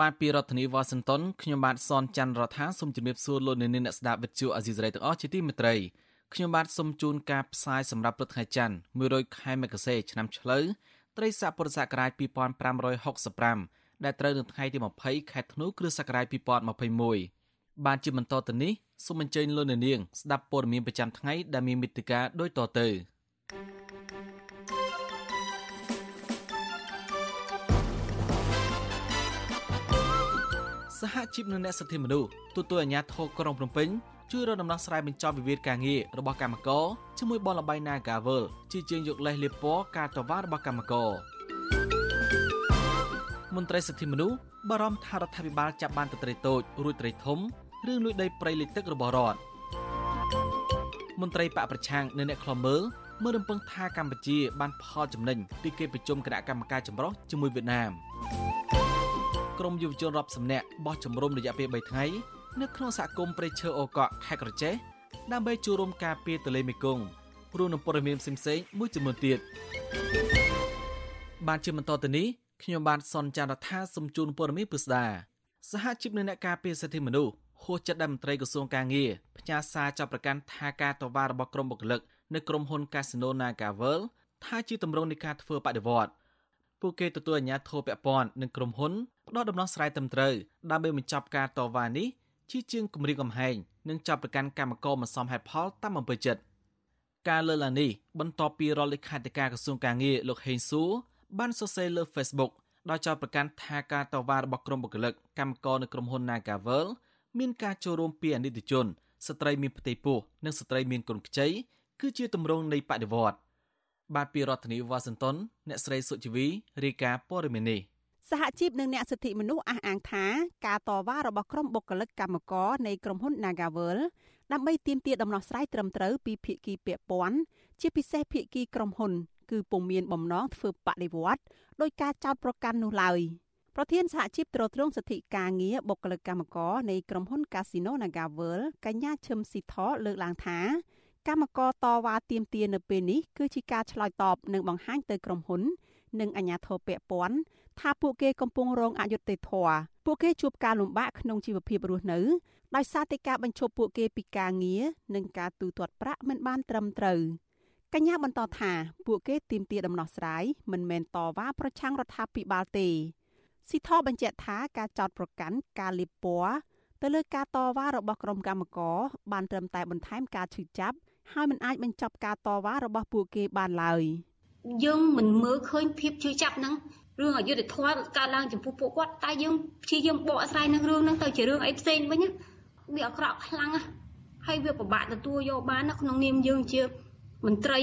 បាទពីរដ្ឋធានីវ៉ាស៊ីនតោនខ្ញុំបាទសនច័ន្ទរដ្ឋាសូមជម្រាបសួរលោកអ្នកនាងអ្នកស្ដាប់វិទ្យុអាស៊ីសេរីទាំងអស់ជាទីមេត្រីខ្ញុំបាទសូមជូនការផ្សាយសម្រាប់ព្រឹកថ្ងៃច័ន្ទ100ខែមករាឆ្នាំឆ្លូវត្រីស័កពុរសករាជ2565ដែលត្រូវនៅថ្ងៃទី20ខែធ្នូគ្រិស្តសករាជ2021បានជាបន្តទៅនេះសូមអញ្ជើញលោកអ្នកនាងស្ដាប់ព័ត៌មានប្រចាំថ្ងៃដែលមានមេត្តាដូចតទៅ សហជីពនិងអ្នកសិទ្ធិមនុស្សទូទៅអាជ្ញាធរក្រុងភ្នំពេញជួយរកដំណោះស្រាយបញ្ចប់វិវាទការងាររបស់កម្មករជាមួយបនលបៃ Nagavel ជាជាងយកលេសលៀបពណ៌ការតវ៉ារបស់កម្មករមន្ត្រីសិទ្ធិមនុស្សបារម្ភថារដ្ឋាភិបាលចាប់បានតត្រីតូចរួចត្រីធំរឿងលួចដីព្រៃលិចទឹករបស់រដ្ឋមន្ត្រីបកប្រឆាំងនៅអ្នកខ្លមើលមើលរំពឹងថាកម្ពុជាបានផលចំណេញពីកិច្ចប្រជុំគណៈកម្មការចម្រុះជាមួយវៀតណាម ក្រមយុវជនរាប់សំណាក់បោះជំរំរយៈពេល3ថ្ងៃនៅក្នុងសហគមន៍ព្រៃឈើអូកក់ខេត្តក្រចេះដើម្បីចូលរួមការពារទន្លេមេគង្គរួមនឹងព័ត៌មានផ្សេងៗមួយចំនួនទៀតបានជាបន្តទៅនេះខ្ញុំបានសនចាររថាសំជូនព័ត៌មានពិស្ដាសហជីពនៅអ្នកការពារសិទ្ធិមនុស្សហួសចិត្តដែលមន្ត្រីក្រសួងការងារផ្ញើសារចាប់ប្រកាន់ថាការតវ៉ារបស់ក្រុមបុគ្គលិកនៅក្រុមហ៊ុន Casino Nagavel ថាជាទម្រង់នៃការធ្វើបដិវត្តពួកគេទទួលអាជ្ញាធរពាក់ព័ន្ធនឹងក្រុមហ៊ុនផ្ដល់ដំណោះស្រាយត្រឹមត្រូវដើម្បីបញ្ចប់ការតវ៉ានេះជាជាងគម្រាមកំហែងនិងចាប់ប្រកាន់កម្មករមិនសមហេតុផលតាមអំពើចិត្តការលើកឡើងនេះបន្ទាប់ពីរដ្ឋលេខាធិការក្រសួងការងារលោកហេងសួរបានសរសេរលើ Facebook ដោយចោទប្រកាន់ថាការតវ៉ារបស់ក្រុមបុគ្គលិកកម្មករនៅក្រុមហ៊ុន Nagavel មានការចូលរួមពីអនិច្ចជន ស្ត្រីមានផ្ទៃពោះនិងស្ត្រីមានកូនខ្ចីគឺជាទម្រង់នៃបដិវត្តបាទពីរដ្ឋធានីវ៉ាស៊ីនតោនអ្នកស្រីសុជីវីរាយការណ៍ព័ត៌មាននេះ សហជីពនិងអ្នកសិទ្ធិមនុស្សអះអាងថាការតវ៉ារបស់ក្រុមបុគ្គលិកកម្មករនៃក្រុមហ៊ុន Nagavel ដើម្បីទាមទារដំណោះស្រាយត្រឹមត្រូវពីភាគីពាក់ព័ន្ធជាពិសេសភាគីក្រុមហ៊ុន គឺពុំមានបំណងធ្វើបដិវត្តដោយការចោទប្រកាន់នោះឡើយប្រធានសហជីពត្រួតត្រងសិទ្ធិការងារបុគ្គលិកកម្មករនៃក្រុមហ៊ុន Casino Nagavel កញ្ញាឈឹមស៊ីថលើកឡើងថាកម្មករតវ៉ាទាមទារនៅពេលនេះគឺជាការឆ្លើយតបនិងបង្ហាញទៅក្រុមហ៊ុន និងអាជ្ញាធរពាក់ព័ន្ធ ថាពួកគេកំពុងរងអយុត្តិធម៌ពួកគេជួបការលំបាកក្នុងជីវភាពរស់នៅដោយសារតែការបញ្ឈប់ពួកគេពីការងារនិងការទូទាត់ប្រាក់មិនបានត្រឹមត្រូវកញ្ញាបន្តថាពួកគេទាមទារដំណោះស្រាយមិនមែនតវ៉ាប្រឆាំងរដ្ឋាភិបាលទេស៊ីថបញ្ជាក់ថាការចោតប្រកាន់ការលៀបពណ៌ទៅលើការតវ៉ារបស់ក្រុមកម្មករបានត្រឹមតែបន្ថែមការឈឺចាប់ហើយមិនអាចបញ្ចប់ការតវ៉ារបស់ពួកគេបានឡើយ យើងមិនមើលឃើញភាពជឿចាប់ហ្នឹងរឿងអយុធធម៌កើតឡើងចំពោះពួកគាត់តែយើងព្យាយាមបកស្រាយនឹងរឿងហ្នឹងទៅជារឿងអីផ្សេងវិញវាអាក្រក់ខ្លាំងហើយវាពិបាកទទួលយកបានក្នុងនាមយើងជាមន្ត្រី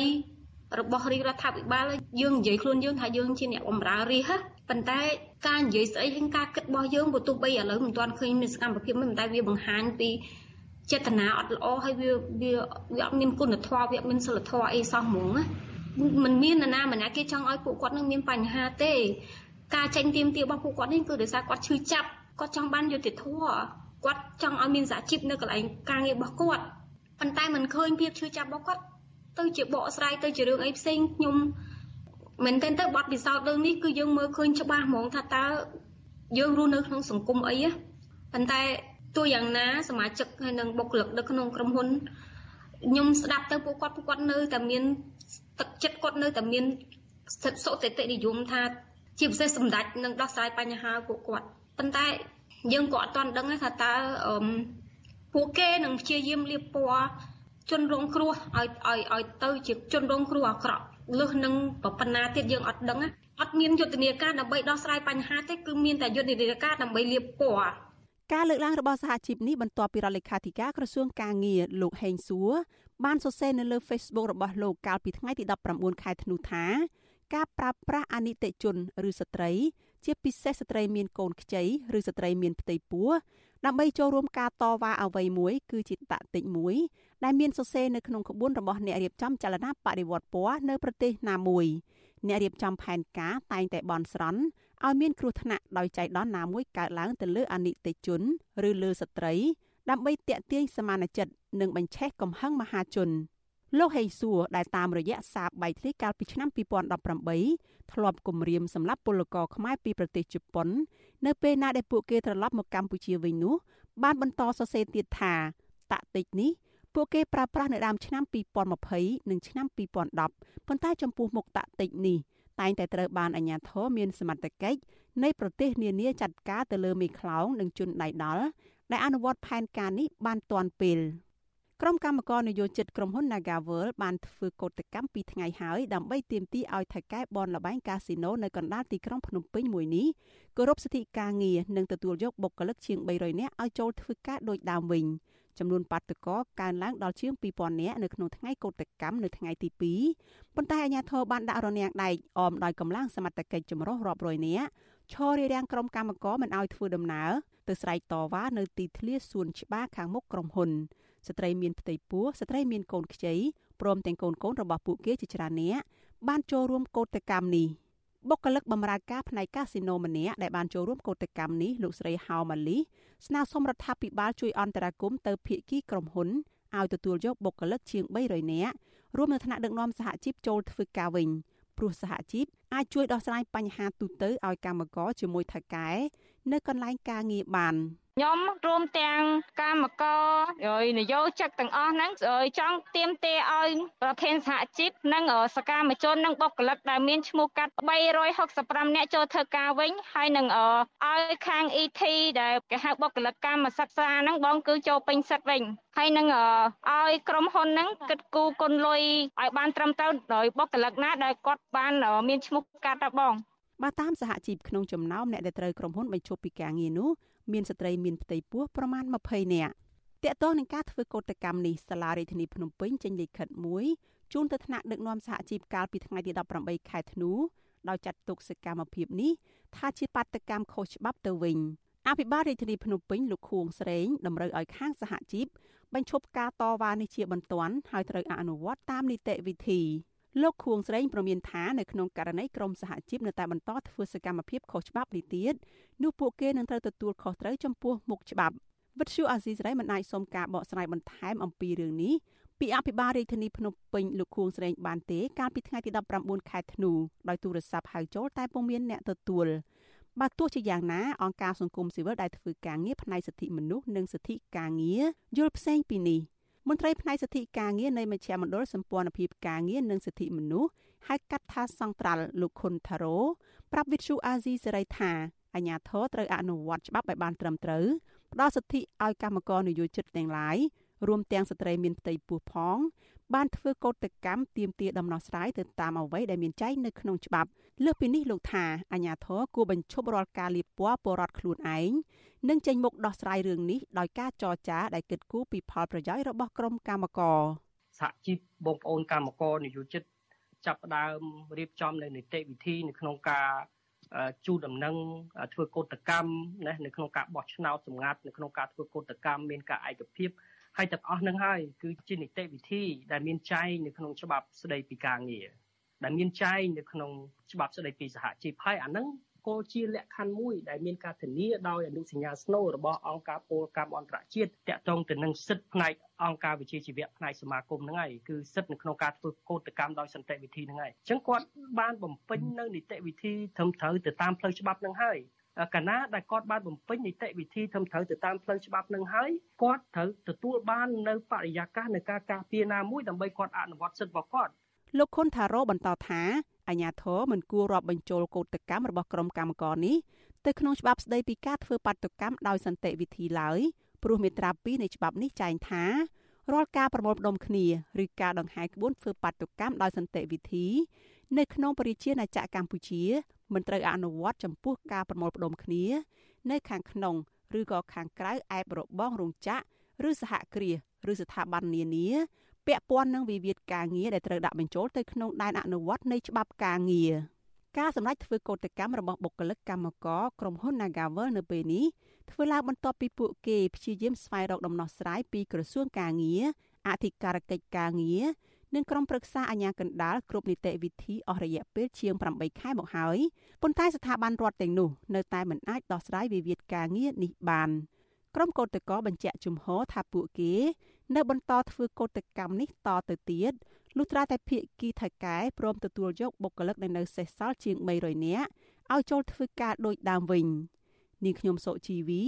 របស់រាជរដ្ឋាភិបាលយើងនិយាយខ្លួនយើងថាយើងជាអ្នកបម្រើរាជប៉ុន្តែការនិយាយស្អីនិងការគិតរបស់យើងបើទោះបីឥឡូវមិនទាន់ឃើញមានសកម្មភាពមិនតែវាបង្ហាញពីចេតនាអត់ល្អហើយវាវាវាអត់មានគុណធម៌វាអត់មានសិលធម៌អីសោះហ្មងណា มันមាននរណាម្នាក់គេចង់ឲ្យពួកគាត់នឹងមានបញ្ហាទេ ការចេញទៀមទារបស់ពួកគាត់នេះគឺដោយសារគាត់ឈឺចាប់គាត់ចង់បានយុត្តិធម៌គាត់ចង់ឲ្យមានសហជីពនៅកន្លែងការងាររបស់គាត់ប៉ុន្តែมันឃើញភាពឈឺចាប់របស់គាត់ទៅជាបកស្រាយទៅជារឿងអីផ្សេងខ្ញុំមែនទែនទៅបទពិសោធន៍រឿងនេះគឺយើងមើលឃើញច្បាស់ហ្មងថាតើយើងរស់នៅក្នុងសង្គមអីប៉ុន្តែទោះយ៉ាងណាសមាជិកហើយនិងបុគ្គលិកនៅក្នុងក្រុមហ៊ុនខ្ញុំស្ដាប់ទៅពួកគាត់ពួកគាត់នៅតែមាន ទឹកចិត្តគាត់នៅតែមានសិទ្ធិសុតិតិនិយមថាជាពិសេសសម្ដេចនឹងដោះស្រាយបញ្ហាពួកគាត់ប៉ុន្តែយើងក៏អត់ទាន់ដឹងថាតើពួកគេនឹងព្យាយាមលៀបពណ៌ជនរងគ្រោះឲ្យឲ្យឲ្យទៅជាជនរងគ្រោះអាក្រក់លឹះនឹងប៉ុណ្ណាទៀតយើងអត់ដឹងអត់មានយុទ្ធនាការដើម្បីដោះស្រាយបញ្ហាទេគឺមានតែយុទ្ធនាការដើម្បីលៀបពណ៌ការលើកឡើងរបស់សហជីពនេះបន្ទាប់ពីរដ្ឋលេខាធិការក្រសួងការងារលោកហេងសួរ បានសរសេរនៅលើ Facebook របស់លោកកាលពីថ្ងៃទី19ខែធ្នូថាការប្រើប្រាស់អនិច្ចជនឬស្ត្រី ជាពិសេសស្ត្រីមានកូនខ្ចីឬស្ត្រីមានផ្ទៃពោះដើម្បីចូលរួមការតវ៉ាអ្វីមួយគឺជាតតិចមួយ ដែលមានសរសេរនៅក្នុងក្បួនរបស់អ្នករៀបចំចលនាបដិវត្តពណ៌នៅប្រទេសណាមួយអ្នករៀបចំផែនការតែងតែបន់ស្រន់ឲ្យមានគ្រោះថ្នាក់ដោយចៃដន្យណាមួយកើតឡើងទៅលើអនិច្ចជន ឬលើស្ត្រី ដើម្បីទាក់ទាញសមានចិត្តនិងបញ្ឆេះកំហឹងមហាជនលោកហេសួរដែលតាមរយៈសារបែកធ្លាយកាលពីឆ្នាំ2018ធ្លាប់គម្រាមសម្រាប់ពលករខ្មែរពីប្រទេសជប៉ុន នៅពេលណាដែលពួកគេត្រឡប់មកកម្ពុជាវិញនោះបានបន្តសរសេរទៀតថាតាក់ទិចនេះពួកគេប្រើប្រាស់នៅដើមឆ្នាំ2020និងឆ្នាំ2010ប៉ុន្តែចំពោះមុខតាក់ទិចនេះតែងតែត្រូវបានអាជ្ញាធរមានសមត្ថកិច្ចនៃប្រទេសនានាចាត់ការទៅលើមេខ្លោងនិងជនដៃដល់ ដែលអនុវត្តផែនការនេះបានទាន់ពេលក្រុមកម្មការនយោជិតក្រុមហ៊ុន Nagavel បានធ្វើកោតកម្មពីថ្ងៃហើយដើម្បីទាមទារឲ្យថៅកែបនលបែងកាស៊ីណូនៅកណ្ដាលទីក្រុងភ្នំពេញមួយនេះគោរពសិទ្ធិការងារនិងទទួលយកបុគ្គលិកជាង300នាក់ឲ្យចូលធ្វើការដូចដើមវិញចំនួនបាតុករកើនឡើងដល់ជាង2000នាក់នៅក្នុងថ្ងៃកោតកម្មនៅថ្ងៃទី2ប៉ុន្តែអាជ្ញាធរបានដាក់រនាំងដែកអមដោយកម្លាំងសមត្ថកិច្ចចម្រុះរាប់រយនាក់ឈររារាំងក្រុមកម្មករមិនឲ្យធ្វើដំណើរ ទៅស្រែកតវ៉ានៅទីធ្លាសួនច្បារខាងមុខក្រុមហ៊ុនស្ត្រីមានផ្ទៃពោះស្ត្រីមានកូនខ្ចីព្រមទាំងកូនកូនរបស់ពួកគេជាច្រើននាក់បានចូលរួមកោតកម្មនេះបុគ្គលិកបម្រើការផ្នែកកាស៊ីណូម្នាក់ដែលបានចូលរួមកោតកម្មនេះលោកស្រីហៅម៉ាលីស្នើសុំរដ្ឋាភិបាលជួយអន្តរាគមន៍ទៅភាគីក្រុមហ៊ុនឲ្យទទួលយកបុគ្គលិកជាង300នាក់រួមនៅថ្នាក់ដឹកនាំសហជីពចូលធ្វើការវិញព្រោះសហជីពអាចជួយដោះស្រាយបញ្ហាទូទៅឲ្យកម្មករជាមួយថៅកែ នៅកន្លែងការងារបាន។ខ្ញុំរួមទាំងកម្មករហើយនយោជិកទាំងអស់ហ្នឹងចង់ទៀមទាឲ្យប្រធានសហជីពនិងសកម្មជននិងបុគ្គលិកដែលមានឈ្មោះកាត់365នាក់ចូលធ្វើការវិញហើយនឹងឲ្យខាង ET ដែលគេហៅបុគ្គលិកកម្មសិក្សាហ្នឹងបងគឺចូលពេញសិទ្ធវិញហើយនឹងឲ្យក្រុមហ៊ុនហ្នឹងគិតគូរគុណលុយឲ្យបានត្រឹមត្រូវដោយបុគ្គលិកណាដែលគាត់បានមានឈ្មោះកាត់ដែរបង បើតាមសហជីពក្នុងចំណោមអ្នកដែលត្រូវក្រុមហ៊ុនបញ្ឈប់ពីការងារនោះមានស្ត្រីមានផ្ទៃពោះប្រមាណ20នាក់តកតងនឹងការធ្វើកោតកម្មនេះសាលារដ្ឋាភិបាលភ្នំពេញចេញលិខិតមួយជូនទៅថ្នាក់ដឹកនាំសហជីពកាលពីថ្ងៃទី18ខែធ្នូដោយចាត់ទុកសកម្មភាពនេះថាជាបាតកម្មខុសច្បាប់ទៅវិញអភិបាលរាជធានីភ្នំពេញលោកខួងស្រេងតម្រូវឲ្យខាងសហជីពបញ្ឈប់ការតវ៉ានេះជាបន្ទាន់ហើយត្រូវអនុវត្តតាមនីតិវិធី លោកខួងស្រេងប្រមានថានៅក្នុងករណីក្រមសហជីពនៅតែបន្តធ្វើសកម្មភាពខុសច្បាប់នេះទៀតនោះពួកគេនឹងត្រូវទទួលខុសត្រូវចំពោះមុខច្បាប់វិទ្យុអាស៊ីសេរីមិនអាចសុំការបកស្រាយបន្ថែមអំពីរឿងនេះពីអភិបាលរាជធានីភ្នំពេញលោកខួងស្រេងបានទេកាលពីថ្ងៃទី19ខែធ្នូដោយទូរស័ព្ទហៅចូលតែពុំមានអ្នកទទួលបើទោះជាយ៉ាងណាអង្គការសង្គមស៊ីវិលដែលធ្វើការងារផ្នែកសិទ្ធិមនុស្សនិងសិទ្ធិការងារយល់ផ្សេងពីនេះ មន្ត្រីផ្នែកសិទ្ធិការងារនៃមជ្ឈមណ្ឌលសម្ព័ន្ធភាពការងារនិងសិទ្ធិមនុស្សហៅកាត់ថាសង្ត្រាល់លោកខុនថារ៉ូប្រាប់វិទ្យុអាស៊ីសេរីថាអាញាធរត្រូវអនុវត្តច្បាប់ឲ្យបានត្រឹមត្រូវផ្ដល់សិទ្ធិឲ្យកម្មករនយោជិតទាំងឡាយរួមទាំងស្ត្រីមានផ្ទៃពោះផង បានធ្វើកោតកម្មទាមទារដំណោះស្រាយទៅតាមអ្វីដែលមានចែងនៅក្នុងច្បាប់លើសពីនេះលោកថាអាញាធរគួរបញ្ឈប់រាល់ការលៀបពណ៌បរដ្ឋខ្លួនឯង និងចេញមុខដោះស្រាយរឿងនេះដោយការចរចាដែលគិតគូរពីផលប្រយោជន៍របស់ក្រុមកម្មករសហជីពបងប្អូនកម្មករនយោជិតចាប់ផ្ដើមរៀបចំនៅនីតិវិធីនៅក្នុងការជូនដំណឹងធ្វើកោតកម្មណានៅក្នុងការបោះឆ្នោតសម្ងាត់នៅក្នុងការធ្វើកោតកម្មមានការឯកភាពហើយទាំងអស់នឹងហើយគឺជានីតិវិធីដែលមានចែងនៅក្នុងច្បាប់ស្តីពីការងារដែលមានចែងនៅក្នុងច្បាប់ស្តីពីសហជីពហើយអានឹង ក៏ជាលក្ខខណ្ឌមួយដែលមានការធានាដោយអនុសញ្ញាស្នូលរបស់អង្គការពលកម្មអន្តរជាតិតាក់ទងទៅនឹងសិទ្ធិផ្នែកអង្គការវិជាជីវៈផ្នែកសមាគមហ្នឹងហើយគឺសិទ្ធិនៅក្នុងការធ្វើកោតកម្មដោយសន្តិវិធីហ្នឹងហើយអញ្ចឹងគាត់បានបំពេញនៅនីតិវិធីត្រឹមត្រូវទៅតាមផ្លូវច្បាប់ហ្នឹងហើយកាលណាដែលគាត់បានបំពេញនីតិវិធីត្រឹមត្រូវទៅតាមផ្លូវច្បាប់នឹងហើយគាត់ត្រូវទទួលបាននៅបរិយាកាសនៃការការពារណាមួយដើម្បីគាត់អនុវត្តសិទ្ធិរបស់គាត់លោកខុនថារ៉ូបន្តថា អាញាធរមិនគួររាប់បញ្ចូលកោតកម្មរបស់ក្រុមកម្មករនេះទៅក្នុងច្បាប់ស្តីពីការធ្វើបាតុកម្មដោយសន្តិវិធីឡើយព្រោះមាត្រា2នៃច្បាប់នេះចែងថារាល់ការប្រមូលផ្ដុំគ្នាឬការដង្ហែក្បួនធ្វើបាតុកម្មដោយសន្តិវិធីនៅក្នុងប្រជាណាចក្រកម្ពុជាមិនត្រូវអនុវត្តចំពោះការប្រមូលផ្ដុំគ្នា នៅខាងក្នុងឬក៏ខាងក្រៅឯបរបងរោងចក្រឬសហគ្រាសឬស្ថាប័ននានា ពាក់ព័ន្ធនឹងវិវាទការងារដែលត្រូវដាក់បញ្ចូលទៅក្នុងដែនអនុវត្តនៃច្បាប់ការងារការសម្រេចធ្វើកោតកម្មរបស់បុគ្គលិកកម្មករក្រុមហ៊ុន Nagavel នៅពេលនេះធ្វើឡើងបន្ទាប់ពីពួកគេព្យាយាមស្វែងរកដំណោះស្រាយពីក្រសួងការងារអធិការកិច្ចការងារនិងក្រុមប្រឹក្សាអាជ្ញាកណ្ដាលគ្រប់នីតិវិធីអស់រយៈពេលជាង8ខែមកហើយប៉ុន្តែស្ថាប័នរដ្ឋទាំងនោះនៅតែមិនអាចដោះស្រាយវិវាទការងារនេះបានក្រុមកោតក្របញ្ជាក់ជំហរថាពួកគេ នៅបន្តធ្វើកោតកម្មនេះតទៅទៀតលុះត្រាតែភៀកគីថៅកែព្រមទទួលយកបុគ្គលិកដែលនៅសេសសល់ជាង300នាក់ឲ្យចូលធ្វើការដូចដើមវិញនាងខ្ញុំសុជីវី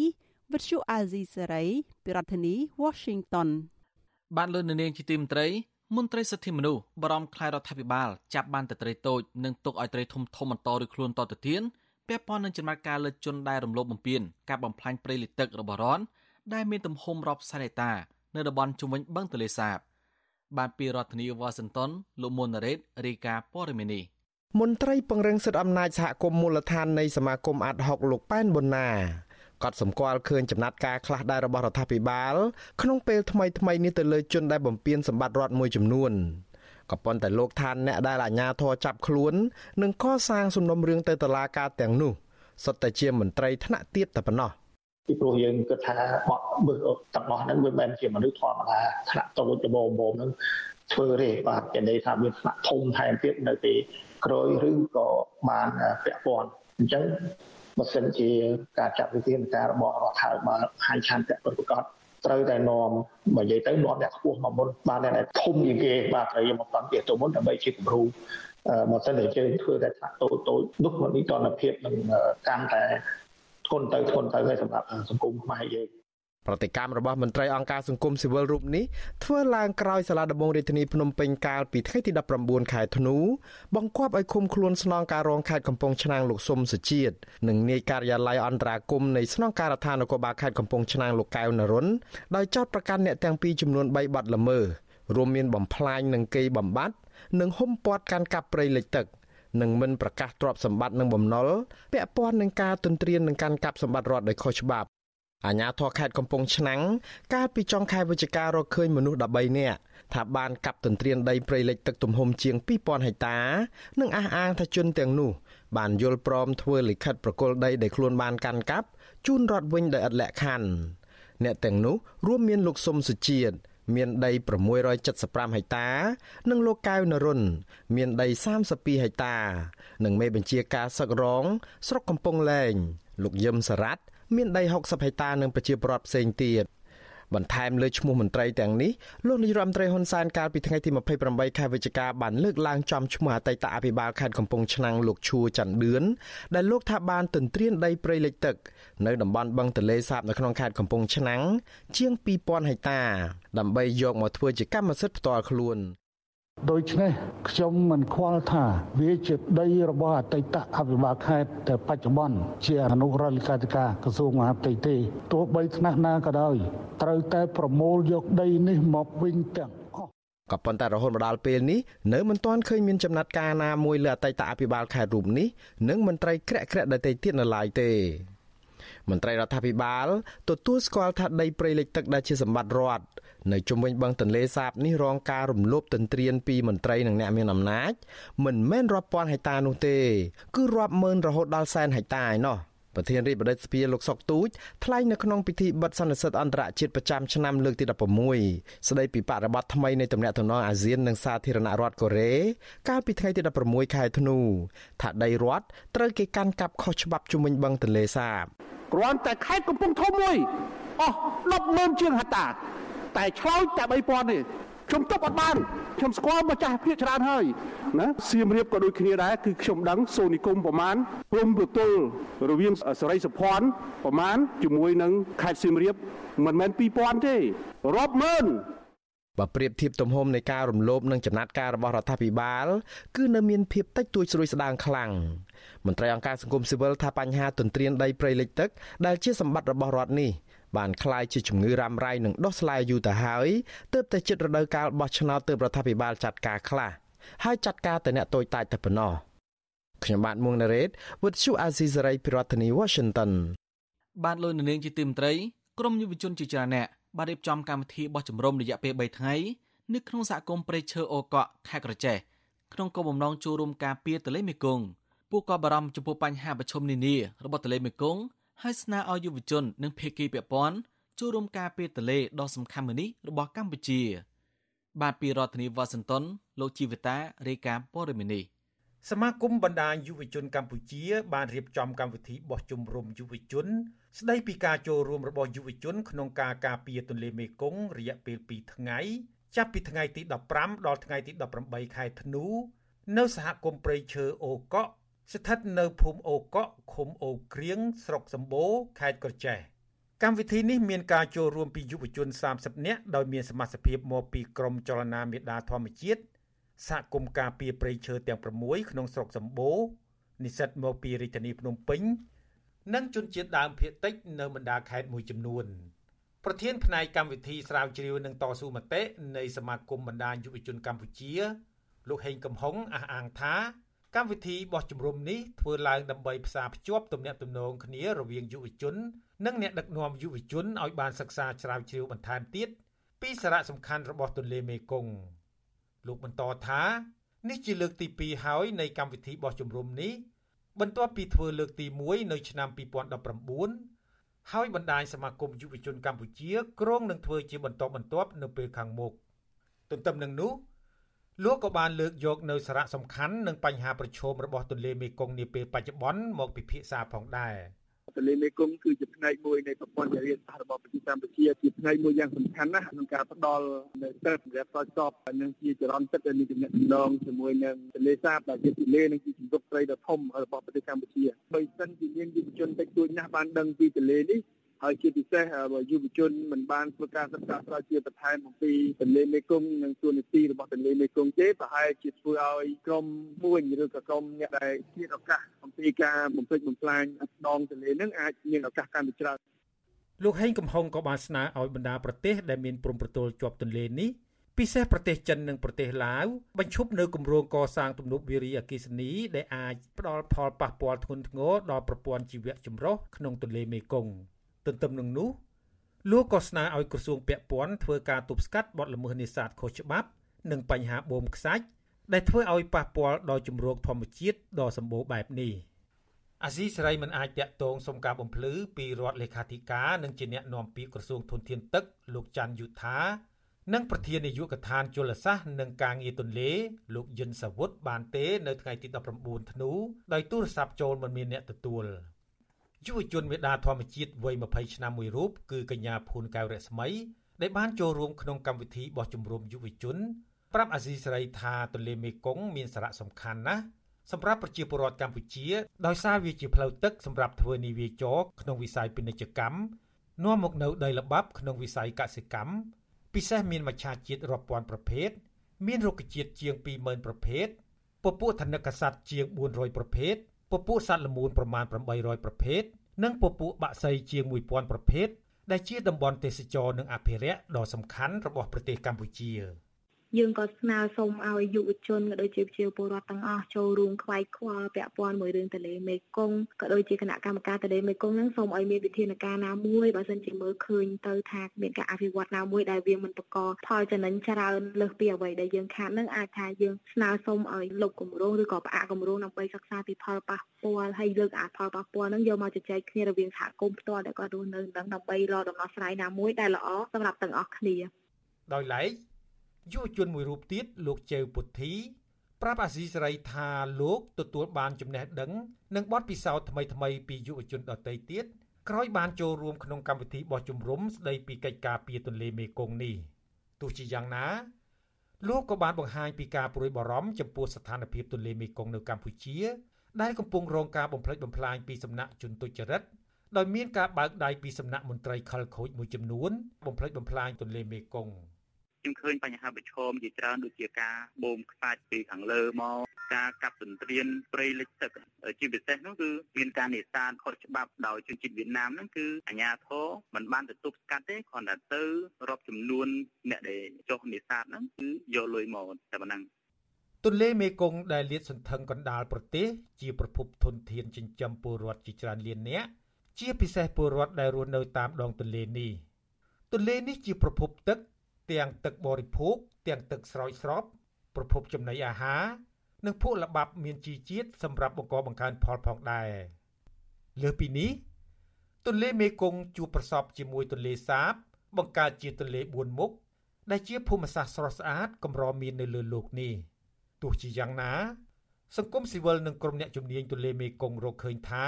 វិទ្យុអាស៊ីសេរីពីរដ្ឋធានី Washington បានលើនៅនាងជាទីមត្រីមន្ត្រីសិទ្ធិមនុស្សបរំខ្លាយរដ្ឋាភិបាលចាប់បានតែត្រីតូចនិងទុកឲ្យត្រីធំធំបន្តឬខ្លួនតទៅទៀតពាក់ព័ន្ធនឹងចំណាត់ការលើជនដែលរំលោភបំពានការបំផ្លាញព្រៃលិទឹករបស់រនដែលមានទំហំរាប់សែនហិកតា នៅតំបន់ជុំវិញបឹងទន្លេសាបបានពីរដ្ឋធានីវ៉ាស៊ីនតោនលោកមុនណារ៉េតរាយការណ៍ព័ត៌មាននេះមន្ត្រីពង្រឹងសិទ្ធិអំណាចសហគមន៍មូលដ្ឋាននៃសមាគមអាត់ហុកលោកប៉ែនប៊ុនណាកត់សម្គាល់ឃើញចំណាត់ការខ្លះដែររបស់រដ្ឋាភិបាលក្នុងពេលថ្មីថ្មីនេះទៅលើជនដែលបំពានសម្បត្តិរដ្ឋមួយចំនួនក៏ប៉ុន្តែលោកឋានអ្នកដែលអាជ្ញាធរចាប់ខ្លួននិងកសាងសំណុំរឿងទៅតុលាការទាំងនោះសុទ្ធតែជាមន្ត្រីថ្នាក់ទាបតែប៉ុណ្ណោះ ពីព្រោះយើងគិតថាបទបឹសទាំងអស់ហ្នឹងវាមិនជាមនុស្សធម្មតាថ្នាក់តូចដបមមហ្នឹងធ្វើទេបាទតែន័យថាមានថ្នាក់ធំថែមទៀតនៅទីក្រោយឬក៏បានពាក់ព័ន្ធអញ្ចឹងបើសិនជាការចាត់វិធានការរបស់រដ្ឋាភិបាលហាញឆានតប្រកបត្រូវតែនាំបើនិយាយទៅនាំអ្នកខ្ពស់មកមុនបានតែធំជាងគេបាទត្រូវយកមកតាំងពីទៅមុនដើម្បីជាគំរូមកសិនតែយើងធ្វើតែថាតូចតូចនោះមិនមានតនភាពនឹងកាន់តែ ធ្ងន់ទៅធ្ងន់ទៅហើយសម្រាប់សង្គមខ្មែរយើងប្រតិកម្មរបស់មន្ត្រីអង្គការសង្គមស៊ីវិលរូបនេះធ្វើឡើងក្រោយសាលាដំបងរាជធានីភ្នំពេញកាលពីថ្ងៃទី19ខែធ្នូបង្គាប់ឲ្យឃុំខ្លួនស្នងការរងខេត្តកំពង់ឆ្នាំងលោកសុំសុជាតិនិងនាយការិយាល័យអន្តរាគមនៃស្នងការដ្ឋាននគរបាលខេត្តកំពង់ឆ្នាំងលោកកៅនរុនដោយចោទប្រកាន់អ្នកទាំងពីរចំនួន3បទល្មើសរួមមានបំផ្លាញនិងកេរបំបត្តិនិងហុំព័ទ្ធកាន់កាប់ព្រៃលិចទឹក និងមិនប្រកាសទ្រព្យសម្បត្តិនិងបំណុលពាក់ព័ន្ធនឹងការទន្ទ្រាននឹងកាន់កាប់សម្បត្តិរដ្ឋដោយខុសច្បាប់អាជ្ញាធរខេត្តកំពង់ឆ្នាំងកាលពីចុងខែវិច្ឆិការកឃើញមនុស្ស13នាក់ថាបានកាប់ទន្ទ្រានដីព្រៃលិចទឹកទំហំជាង2000ហិកតា និងអះអាងថាជនទាំងនោះបានយល់ព្រមធ្វើលិខិតប្រគល់ដីដែលខ្លួនបានកាន់កាប់ជូនរដ្ឋវិញដោយឥតលក្ខខណ្ឌអ្នកទាំងនោះរួមមានលោកសុំសុជាតិ មានដី675ហិកតា និងលោកកៅនរុនមានដី32ហិកតា និងមេបញ្ជាការសឹករង ស្រុកកំពង់លែង លោកយឹមសារ៉ាត់មានដី60ហិកតានិងប្រជាពលរដ្ឋផ្សេងទៀត បន្ថែមលើឈ្មោះមន្ត្រីទាំងនេះលោកនាយរដ្ឋមន្ត្រីហ៊ុនសែនកាលពីថ្ងៃទី28ខែវិច្ឆិកាបានលើកឡើងចំឈ្មោះអតីតអភិបាលខេត្តកំពង់ឆ្នាំងលោកឈួរច័ន្ទឌឿនដែលលោកថាបានទន្ទ្រានដីព្រៃលិចទឹកនៅតំបន់បឹងទន្លេសាបនៅក្នុងខេត្តកំពង់ឆ្នាំងជាង2000ហិកតាដើម្បីយកមកធ្វើជាកម្មសិទ្ធិផ្ទាល់ខ្លួន ដូច្នេះខ្ញុំមិនខ្វល់ថាវាជាដីរបស់អតីតអភិបាលខេត្តតែបច្ចុប្បន្នជាអនុរដ្ឋលេខាធិការក្រសួងមហាផ្ទៃទេទោះបីថ្នាក់ណាក៏ដោយត្រូវតែប្រមូលយកដីនេះមកវិញទាំងអស់ក៏ប៉ុន្តែរហូតមកដល់ពេលនេះនៅមិនទាន់ឃើញមានចំណាត់ការណាមួយលើអតីតអភិបាលខេត្តរូបនេះនិងមន្ត្រីក្រាក់ក្រាក់ដទៃទៀតនៅឡើយទេមន្ត្រីរដ្ឋាភិបាលទទួលស្គាល់ថាដីព្រៃលិចទឹកដែលជាសម្បត្តិរដ្ឋ នៅជុំវិញបឹងទន្លេសាបនេះរងការរំលោភទន្ទ្រានពីមន្ត្រីនិងអ្នកមានអំណាចមិនមែនរាប់ពាន់ហិកតានោះទេ គឺរាប់ម៉ឺនរហូតដល់សែនហិកតាឯណោះប្រធានរាជបដិសភាលោកសុកទូចថ្លែងនៅក្នុងពិធីបិទសន្និសីទអន្តរជាតិប្រចាំឆ្នាំលើកទី16ស្ដីពីបរិបទថ្មីនៃទំនាក់ទំនងអាស៊ាននិងសាធារណរដ្ឋកូរ៉េកាលពីថ្ងៃទី16ខែធ្នូថាដីរដ្ឋត្រូវគេកាន់កាប់ខុសច្បាប់ជុំវិញបឹងទន្លេសាបគ្រាន់តែខេត្តកំពង់ធំមួយអស់100000ជាងហិកតា តែឆ្លោយតែ3000ទេខ្ញុំទប់អត់បានខ្ញុំស្គាល់ម្ចាស់ភាគច្រើនហើយណាសៀមរាបក៏ដូចគ្នាដែរគឺខ្ញុំដឹងសូនីគុំប្រមាណព្រំប្រទល់រវាងសរីសុភ័ណ្ឌប្រមាណជាមួយនឹងខេត្តសៀមរាបមិនមែន2000ទេរាប់ម៉ឺនបើប្រៀបធៀបទំហំនៃការរំលោភនិងចំណាត់ការរបស់រដ្ឋាភិបាល គឺនៅមានភាពតិចតួចស្រួយស្ដាងខ្លាំងមន្ត្រីអង្គការសង្គមស៊ីវិលថាបញ្ហាទន្ទ្រានដីព្រៃលិចទឹកដែលជាសម្បត្តិរបស់រដ្ឋនេះ បានคล้ายជាជំងឺរ៉ាំរ៉ៃនិងដុះស្លាយយូរទៅហើយទើបតែចិត្តរដូវកាលបោះឆ្នោតទើបរដ្ឋាភិបាលចាត់ការខ្លះហើយចាត់ការតែអ្នកតូចតាចតែប៉ុណ្ណោះខ្ញុំបាទមួងណារ៉េត With you Azizi Saray ពីរដ្ឋធានី Washington បាទលោកនាងជាទីមត្រីក្រមយុវជនជាច្រើនអ្នកបានរៀបចំកម្មវិធីបោះជំរំរយៈពេល3ថ្ងៃនៅក្នុងសហគមន៍ព្រៃឈើអូកក់ខេត្តក្រចេះក្នុងគោលបំណងចូលរួមការពារទន្លេមេគង្គ ពួកក៏បារម្ភចំពោះបញ្ហាប្រឈមនានារបស់ទន្លេមេគង្គ ហើយស្នើឲ្យយុវជន និងភាគីពាក់ព័ន្ធចូលរួមការពារទន្លេដ៏សំខាន់មួយនេះរបស់កម្ពុជា បាទពីរដ្ឋធានីវ៉ាស៊ីនតោនលោកជីវិតារាយការណ៍ព័ត៌មាននេះសមាគមបណ្ដាញយុវជនកម្ពុជា បានរៀបចំកម្មវិធីបោះជំរំយុវជន ស្ដីពីការចូលរួមរបស់យុវជន ក្នុងការការពារទន្លេមេគង្គរយៈពេល2ថ្ងៃចាប់ពីថ្ងៃទី15ដល់ថ្ងៃទី18ខែធ្នូ នៅសហគមន៍ព្រៃឈើអូកក់ ស្ថិតនៅភូមិអូកក់ឃុំអូក្រៀងស្រុកសម្បូរខេត្តក្រចេះកម្មវិធីនេះមានការចូលរួមពីយុវជន30នាក់ដោយមានសមាជិកមកពីក្រមចលនាមេដាធម្មជាតិសហគមន៍ការពារព្រៃឈើទាំង6ក្នុងស្រុកសម្បូរនិស្សិតមកពីរាជធានីភ្នំពេញ និងជនជាតិដើមភាគតិចនៅបណ្ដាខេត្តមួយចំនួនប្រធានផ្នែកកម្មវិធីស្រាវជ្រាវនិងតស៊ូមតិនៃសមាគមបណ្ដាញយុវជនកម្ពុជា លោកហេងកំហុងអះអាងថា កម្មវិធីបោះជំរំនេះធ្វើឡើងដើម្បីផ្សារភ្ជាប់ទំនាក់ទំនងគ្នារវាងយុវជន និងអ្នកដឹកនាំយុវជនឲ្យបានសិក្សាជ្រាវជ្រាវបន្ថែមទៀតពីសារៈសំខាន់របស់ទន្លេមេគង្គលោកបន្តថានេះជាលើកទី2ហើយនៃកម្មវិធីបោះជំរំនេះបន្ទាប់ពីធ្វើលើកទី1នៅឆ្នាំ2019ហើយបណ្ដាញសមាគមយុវជនកម្ពុជាគ្រោងនឹងធ្វើជាបន្តបន្ទាប់នៅពេលខាងមុខទន្ទឹមនឹងនោះ លោកក៏បានលើកយកនៅសារៈសំខាន់និងបញ្ហាប្រឈមរបស់ទន្លេមេគង្គនាពេលបច្ចុប្បន្នមកពិភាក្សាផងដែរទន្លេមេគង្គគឺជាផ្នែកមួយនៃប្រព័ន្ធចរិយាសាស្ត្ររបស់ប្រទេសកម្ពុជាជាផ្នែកមួយយ៉ាងសំខាន់ណាស់ក្នុងការផ្ដល់នៅទឹកសម្រាប់ស្រោចស្រពនិងជាចរន្តទឹកដែលមានចំណេះដំណងជាមួយនឹងទន្លេសាបដែលជាទន្លេនិងជាជំរកត្រីដ៏ធំរបស់ប្រទេសកម្ពុជាបើមិនជាមានយុវជនតិចតួចណាស់បានដឹងពីទន្លេនេះ ហើយជាពិសេសយុវជនមិនបានធ្វើការសិក្សាស្រាវជ្រាវបន្ថែមអំពីទន្លេមេគង្គនិងទួនាទីរបស់ទន្លេមេគង្គទេប្រហែលជាធ្វើឲ្យក្រុមមួយឬក៏ក្រុមអ្នកដែលមានឱកាសអំពីការបំពេញបំផ្លាញដងទន្លេនឹងអាចមានឱកាសកាន់តែច្រើនលោកហេងកំហុងក៏បានស្នើឲ្យបណ្ដាប្រទេសដែលមានព្រំប្រទល់ជាប់ទន្លេនេះពិសេសប្រទេសចិននិងប្រទេសឡាវបញ្ឈប់នៅគម្រោងកសាងទំនប់វារីអគ្គិសនីដែលអាចផ្ដល់ផលប៉ះពាល់ធ្ងន់ធ្ងរដល់ប្រព័ន្ធជីវៈចម្រុះក្នុងទន្លេមេគង្គ ទន្ទឹមនឹងនោះលោកក៏ស្នើឲ្យក្រសួងពាក់ព័ន្ធធ្វើការទប់ស្កាត់បទល្មើសនេសាទខុសច្បាប់ និងបញ្ហាបូមខ្សាច់ដែលធ្វើឲ្យប៉ះពាល់ដល់ជំរកធម្មជាតិដ៏សម្បូរបែបនេះអាស៊ីសេរីមិនអាចតាក់ទងសុំការបំភ្លឺពីរដ្ឋលេខាធិការនិងជាអ្នកណែនាំពាក្យក្រសួងធនធានទឹកលោកច័ន្ទយុធានិងប្រធាននាយកដ្ឋានជលសាស្ត្រនិងការងារទន្លេលោកយិនសាវុតបានទេ នៅថ្ងៃទី19ធ្នូដោយទូរស័ព្ទចូលមិនមានអ្នកទទួល។ យុវជនមេដាធម្មជាតិវ័យ20ឆ្នាំមួយរូបគឺកញ្ញាភួនកៅរស្មីដែលបានចូលរួមក្នុងកម្មវិធីបោះជំរំយុវជនប្រាប់អាស៊ីសេរីថាទន្លេមេគង្គមានសារៈសំខាន់ណាស់សម្រាប់ប្រជាពលរដ្ឋកម្ពុជាដោយសារវាជាផ្លូវទឹកសម្រាប់ធ្វើនិវាចរក្នុងវិស័យពាណិជ្ជកម្មនាំមកនៅដីល្បាប់ក្នុងវិស័យកសិកម្មពិសេសមានមច្ឆជាតិរាប់ពាន់ប្រភេទមានរុក្ខជាតិជាង20000ប្រភេទពពួកធនកសត្វជាង400ប្រភេទ ពពួកសត្វល្មូនប្រមាណ800ប្រភេទនិងពពួកបក្សីជាង1000ប្រភេទដែលជាតំបន់ទេសចរនិងអភិរក្សដ៏សំខាន់របស់ប្រទេសកម្ពុជា យើងក៏ស្នើសុំឲ្យយុវជនក៏ដូចជាប្រជាពលរដ្ឋទាំងអស់ចូលរួមខ្វាយខ្វល់ពាក់ព័ន្ធមួយរឿងទន្លេមេគង្គក៏ដូចជាគណៈកម្មការទន្លេមេគង្គហ្នឹងសូមឲ្យមានវិធានការណាមួយបើសិនជាមើលឃើញទៅថាមានការអភិវឌ្ឍណាមួយដែលវាមិនប្រកបផលចំណេញច្រើនលើសពីអ្វីដែលយើងខាតហ្នឹងអាចថាយើងស្នើសុំឲ្យលោកគម្រោងឬក៏ផ្អាកគម្រោងដើម្បីសិក្សាពីផលប៉ះពាល់ហើយលើកអាផលប៉ះពាល់ហ្នឹងយកមកជជែកគ្នារវាងសហគមន៍ផ្ទាល់ដែលគាត់រស់នៅនឹងដើម្បីរកដំណោះស្រាយណាមួយដែលល្អសម្រាប់ទាំងអស់គ្នាដោយឡែក យុវជនមួយរូបទៀតលោកជេវពុទ្ធីប្រាប់អាស៊ីសេរីថាលោកទទួលបានចំណេះដឹង និងបទពិសោធន៍ថ្មីៗពីយុវជនដទៃទៀតក្រោយបានចូលរួមក្នុងកម្មវិធីបោះជំរំស្ដីពីកិច្ចការពារទន្លេមេគង្គនេះទោះជាយ៉ាងណាលោកក៏បានបង្ហាញពីការព្រួយបារម្ភចំពោះស្ថានភាពទន្លេមេគង្គនៅកម្ពុជា ដែលកំពុងរងការបំផ្លិចបំផ្លាញពីសំណាក់ជនទុច្ចរិតដោយមានការបើកដៃពីសំណាក់មន្ត្រីខិលខូចមួយចំនួនបំផ្លិចបំផ្លាញទន្លេមេគង្គ ខ្ញុំឃើញបញ្ហាប្រឈមជាច្រើនដូចជាការបូមខ្សាច់ពីខាងលើមកការកាប់ទន្ទ្រានព្រៃលិចទឹកជាពិសេសនោះគឺមានការនេសាទខុសច្បាប់ដោយជនជាតិវៀតណាមហ្នឹងគឺអាជ្ញាធរមិនបានទៅទប់ស្កាត់ទេគ្រាន់តែទៅរាប់ចំនួនអ្នកដែលចុះនេសាទហ្នឹងគឺយកលុយមកតែប៉ុណ្ណឹងទន្លេមេគង្គដែលលាតសន្ធឹងកណ្ដាលប្រទេសជាប្រភពធនធានចិញ្ចឹមពលរដ្ឋជាច្រើនលាននាក់ជាពិសេសពលរដ្ឋដែលរស់នៅតាមដងទន្លេនេះទន្លេនេះជាប្រភពទឹក ទាំងទឹកបរិភោគទាំងទឹកស្រោចស្រពប្រភពចំណីអាហារនិងភក់ល្បាប់មានជីជាតិសម្រាប់បង្កបង្កើនផលផងដែរលើសពីនេះទន្លេមេគង្គជួបប្រសពជាមួយទន្លេសាប បង្កើតជាទន្លេ4មុខដែលជាភូមិសាស្ត្រស្រស់ស្អាតកម្រមាននៅលើលោកនេះទោះជាយ៉ាងណា សង្គមស៊ីវិលនិងក្រុមអ្នកជំនាញទន្លេមេគង្គរកឃើញថា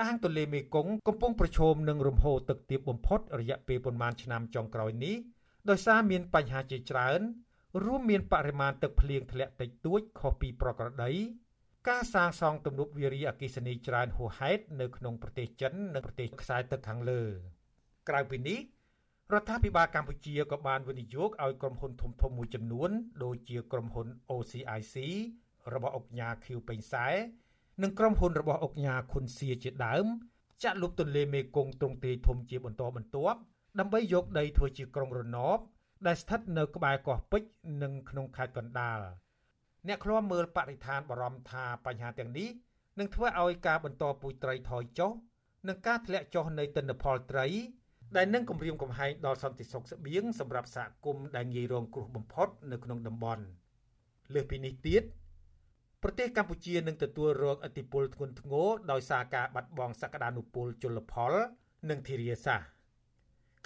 អាងទន្លេមេគង្គកំពុងប្រឈមនឹងរំហូរទឹកទាបបំផុតរយៈពេលប្រមាណឆ្នាំចុងក្រោយនេះ ដោយសារមានបញ្ហាជាច្រើន រួមមានបរិមាណទឹកភ្លៀងធ្លាក់តិចតួចខុសពីប្រក្រតីការសាងសង់ទំនប់វារីអគ្គិសនីច្រើនហួសហេតុនៅក្នុងប្រទេសចិននិងប្រទេសខ្សែទឹកខាងលើ ក្រៅពីនេះរដ្ឋាភិបាលកម្ពុជាក៏បានវិនិយោគឲ្យក្រុមហ៊ុនធំៗមួយចំនួន ដូចជាក្រុមហ៊ុន OCIC របស់អង្គការ Q ពេញសែនិងក្រុមហ៊ុនរបស់អង្គការខុនសៀជាដើមចាក់លុបទន្លេមេគង្គទ្រង់ទ្រាយធំជាបន្តបន្ទាប់ ដើម្បីយកដីធ្វើជាក្រុងរណបដែលស្ថិតនៅក្បែរកោះពេជ្រនិងក្នុងខេត្តកណ្ដាលអ្នកឃ្លាំមើលបរិស្ថានបារម្ភថាបញ្ហាទាំងនេះនឹងធ្វើឲ្យការបន្តពូជត្រីថយចុះនិងការធ្លាក់ចុះនៃទិន្នផលត្រីដែលនឹងគំរាមកំហែងដល់សន្តិសុខស្បៀងសម្រាប់សហគមន៍ដែលងាយរងគ្រោះបំផុតនៅក្នុងតំបន់លើសពីនេះទៀតប្រទេសកម្ពុជានឹងទទួលរងឥទ្ធិពលធ្ងន់ធ្ងរដោយសារការបាត់បង់សក្តានុពលជលផល និងធារាសាស្ត្រ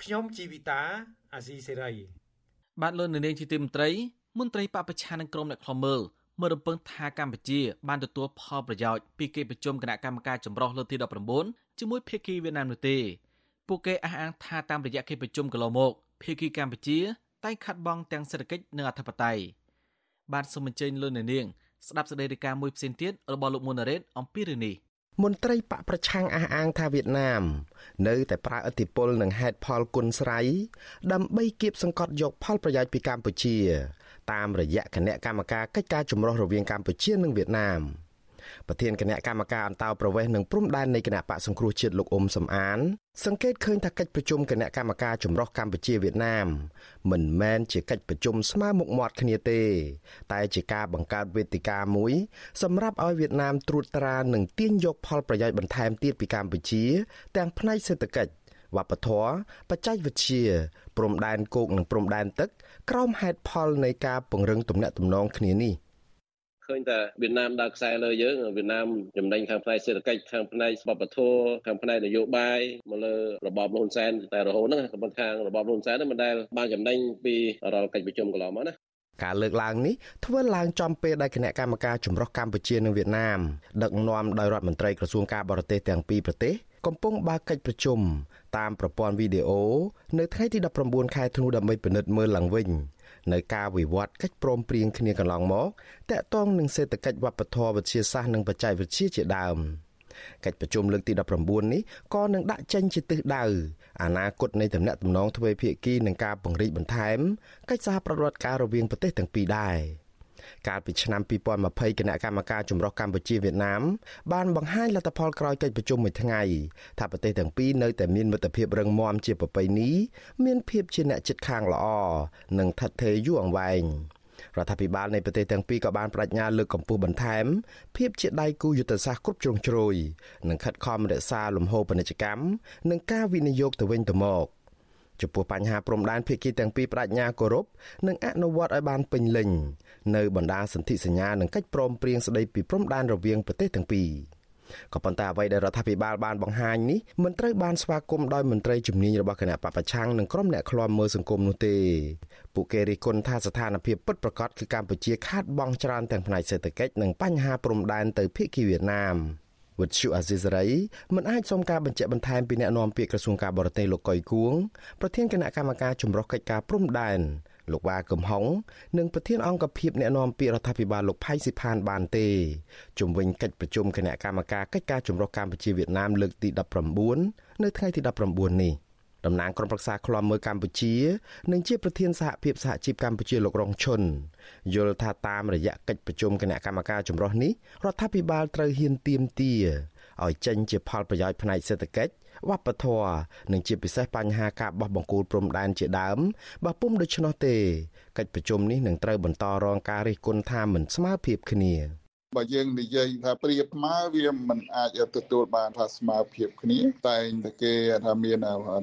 ខ្ញុំជីវិតាអាស៊ីសេរីបាទលោកនាងជាទីមន្ត្រីមន្ត្រីបពប្រឆានឹងក្រុមអ្នកខ្លមើលមើលរំពឹងថាកម្ពុជា បានទទួលផលប្រយោជន៍ពីកិច្ចប្រជុំគណៈកម្មការចម្រុះលើកទី19ជាមួយភាគីវៀតណាមនោះទេពួកគេអះអាងថាតាមរយៈកិច្ចប្រជុំកន្លងមកភាគីកម្ពុជាតែងខាត់បងទាំងសេដ្ឋកិច្ចនិងអធិបតេយ្យបាទសូមអញ្ជើញលោកនាងស្ដាប់សេចក្តីរាយការណ៍មួយផ្សេងទៀតរបស់លោកមុនរ៉េតអំពីរឿងនេះ មន្ត្រីបកប្រឆាំងអះអាងថាវៀតណាម នៅតែប្រើឥទ្ធិពលនិងហេតុផលគុណស្រ័យដើម្បីគៀបសង្កត់យកផលប្រយោជន៍ពីកម្ពុជា តាមរយៈគណៈកម្មការកិច្ចការចម្រុះរវាងកម្ពុជានិងវៀតណាម។ ប្រធានគណៈកម្មការអន្តោប្រវេសន៍និងព្រំដែននៃគណៈបកសង្គ្រោះជាតិលោកអ៊ុំសំអាន សង្កេតឃើញថាកិច្ចប្រជុំគណៈកម្មការចម្រុះកម្ពុជាវៀតណាម មិនមែនជាកិច្ចប្រជុំស្មើមុខមាត់គ្នាទេ តែជាការបង្កើតវេទិកាមួយ សម្រាប់ឲ្យវៀតណាមត្រួតត្រានិងទាញយកផលប្រយោជន៍បន្ថែមទៀតពីកម្ពុជា ទាំងផ្នែកសេដ្ឋកិច្ចវប្បធម៌បច្ចេកវិទ្យាព្រំដែនគោកនិងព្រំដែនទឹក ក្រោមហេតុផលនៃការពង្រឹងទំនាក់ទំនងគ្នានេះ។ ឃើញថាវៀតណាមដើរខ្សែលើយើងវៀតណាមចំណេញខាងផ្នែកសេដ្ឋកិច្ចខាងផ្នែកវប្បធម៌ខាងផ្នែកនយោបាយមកលើរបបលហ៊ុនសែនតែរហូតហ្នឹងក៏ប៉ុន្តែខាងរបបលហ៊ុនសែនហ្នឹងមិនដែលបានចំណេញពីរាល់កិច្ចប្រជុំកន្លងមកណាការលើកឡើងនេះធ្វើឡើងចំពេលដែលគណៈកម្មការចម្រុះកម្ពុជានិងវៀតណាមដឹកនាំដោយរដ្ឋមន្ត្រីក្រសួងការបរទេសទាំងពីរប្រទេសកំពុងបើកកិច្ចប្រជុំតាមប្រព័ន្ធវីដេអូនៅថ្ងៃទី19ខែធ្នូដើម្បីពិនិត្យមើលឡើងវិញ នៅការវិវត្តកិច្ចព្រមព្រៀងគ្នាកន្លងមកតាក់ទងនឹងសេដ្ឋកិច្ចវប្បធម៌វិទ្យាសាស្ត្រនិងបច្ចេកវិទ្យាជាដើមកិច្ចប្រជុំលើកទី19នេះក៏នឹងដាក់ចេញជាទិសដៅអនាគតនៃទំនាក់ទំនងទ្វេភាគីនិងការពង្រីកបន្ថែមកិច្ចសហប្រតិបត្តិការរវាងប្រទេសទាំងពីរដែរ។ កាលពីឆ្នាំ2020គណៈកម្មការចម្រុះកម្ពុជាវៀតណាមបានបង្ហាញលទ្ធផលក្រោយកិច្ចប្រជុំមួយថ្ងៃថាប្រទេសទាំងពីរនៅតែមានមិត្តភាពរឹងមាំជាប្រពៃណីមានភាពជាអ្នកជិតខាងល្អនិងថិតថេរយូរអង្វែងរដ្ឋាភិបាលនៃប្រទេសទាំងពីរក៏បានបដិញ្ញាលើកកម្ពស់បន្ថែមភាពជាដៃគូយុទ្ធសាស្ត្រគ្រប់ជ្រុងជ្រោយនិងខិតខំរក្សាលំហូរពាណិជ្ជកម្មនិងការវិនិយោគទៅវិញទៅមក។ ចំពោះបញ្ហាព្រំដែនភាគីទាំងពីរបដិញ្ញាគោរពនិងអនុវត្តឲ្យបានពេញលេញនៅបណ្ដាសន្ធិសញ្ញានិងកិច្ចព្រមព្រៀងស្ដីពីព្រំដែនរវាងប្រទេសទាំងពីរក៏ប៉ុន្តែអ្វីដែលរដ្ឋាភិបាលបានបង្ហាញនេះមិនត្រូវបានស្វាគមន៍ដោយមន្ត្រីជំនាញរបស់គណៈបពប្រឆាំងនិងក្រុមអ្នកឃ្លាំមើលសង្គមនោះទេពួកគេរិះគន់ថាស្ថានភាពពិតប្រាកដគឺកម្ពុជាខាតបង់ច្រើនទាំងផ្នែកសេដ្ឋកិច្ចនិងបញ្ហាព្រំដែនទៅភាគីវៀតណាម។ វិទ្យុអាស៊ីសេរីមិនអាចសុំការបញ្ជាក់បន្ថែមពីអ្នកនាំពាក្យក្រសួងការបរទេសលោកកុយគួងប្រធានគណៈកម្មការចម្រុះកិច្ចការព្រំដែនលោកវ៉ាកំហុងនិងប្រធានអង្គភិបអ្នកនាំពាក្យរដ្ឋាភិបាលលោកផៃស៊ីផានបានទេជំវិញកិច្ចប្រជុំគណៈកម្មការកិច្ចការចម្រុះកម្ពុជាវៀតណាមលើកទី19នៅថ្ងៃទី19នេះ តំណាងក្រុមប្រឹក្សាឃ្លាំមើលកម្ពុជា និងជាប្រធានសហភាពសហជីពកម្ពុជាលោករងឈុនយល់ថាតាមរយៈកិច្ចប្រជុំគណៈកម្មការចម្រុះនេះរដ្ឋាភិបាលត្រូវហ៊ានទៀមទាឲ្យចេញជាផលប្រយោជន៍ផ្នែកសេដ្ឋកិច្ចវប្បធម៌និងជាពិសេសបញ្ហាការបោះបង្គោលព្រំដែនជាដើមបើពុំដូច្នោះទេកិច្ចប្រជុំនេះនឹងត្រូវបន្តរងការរិះគន់ថាមិនស្មើភាពគ្នា។ បើយើងនិយាយថាប្រៀបស្មើវាមិនអាចទទួលបានថាស្មើភាពគ្នា តែងតែគេថាមាន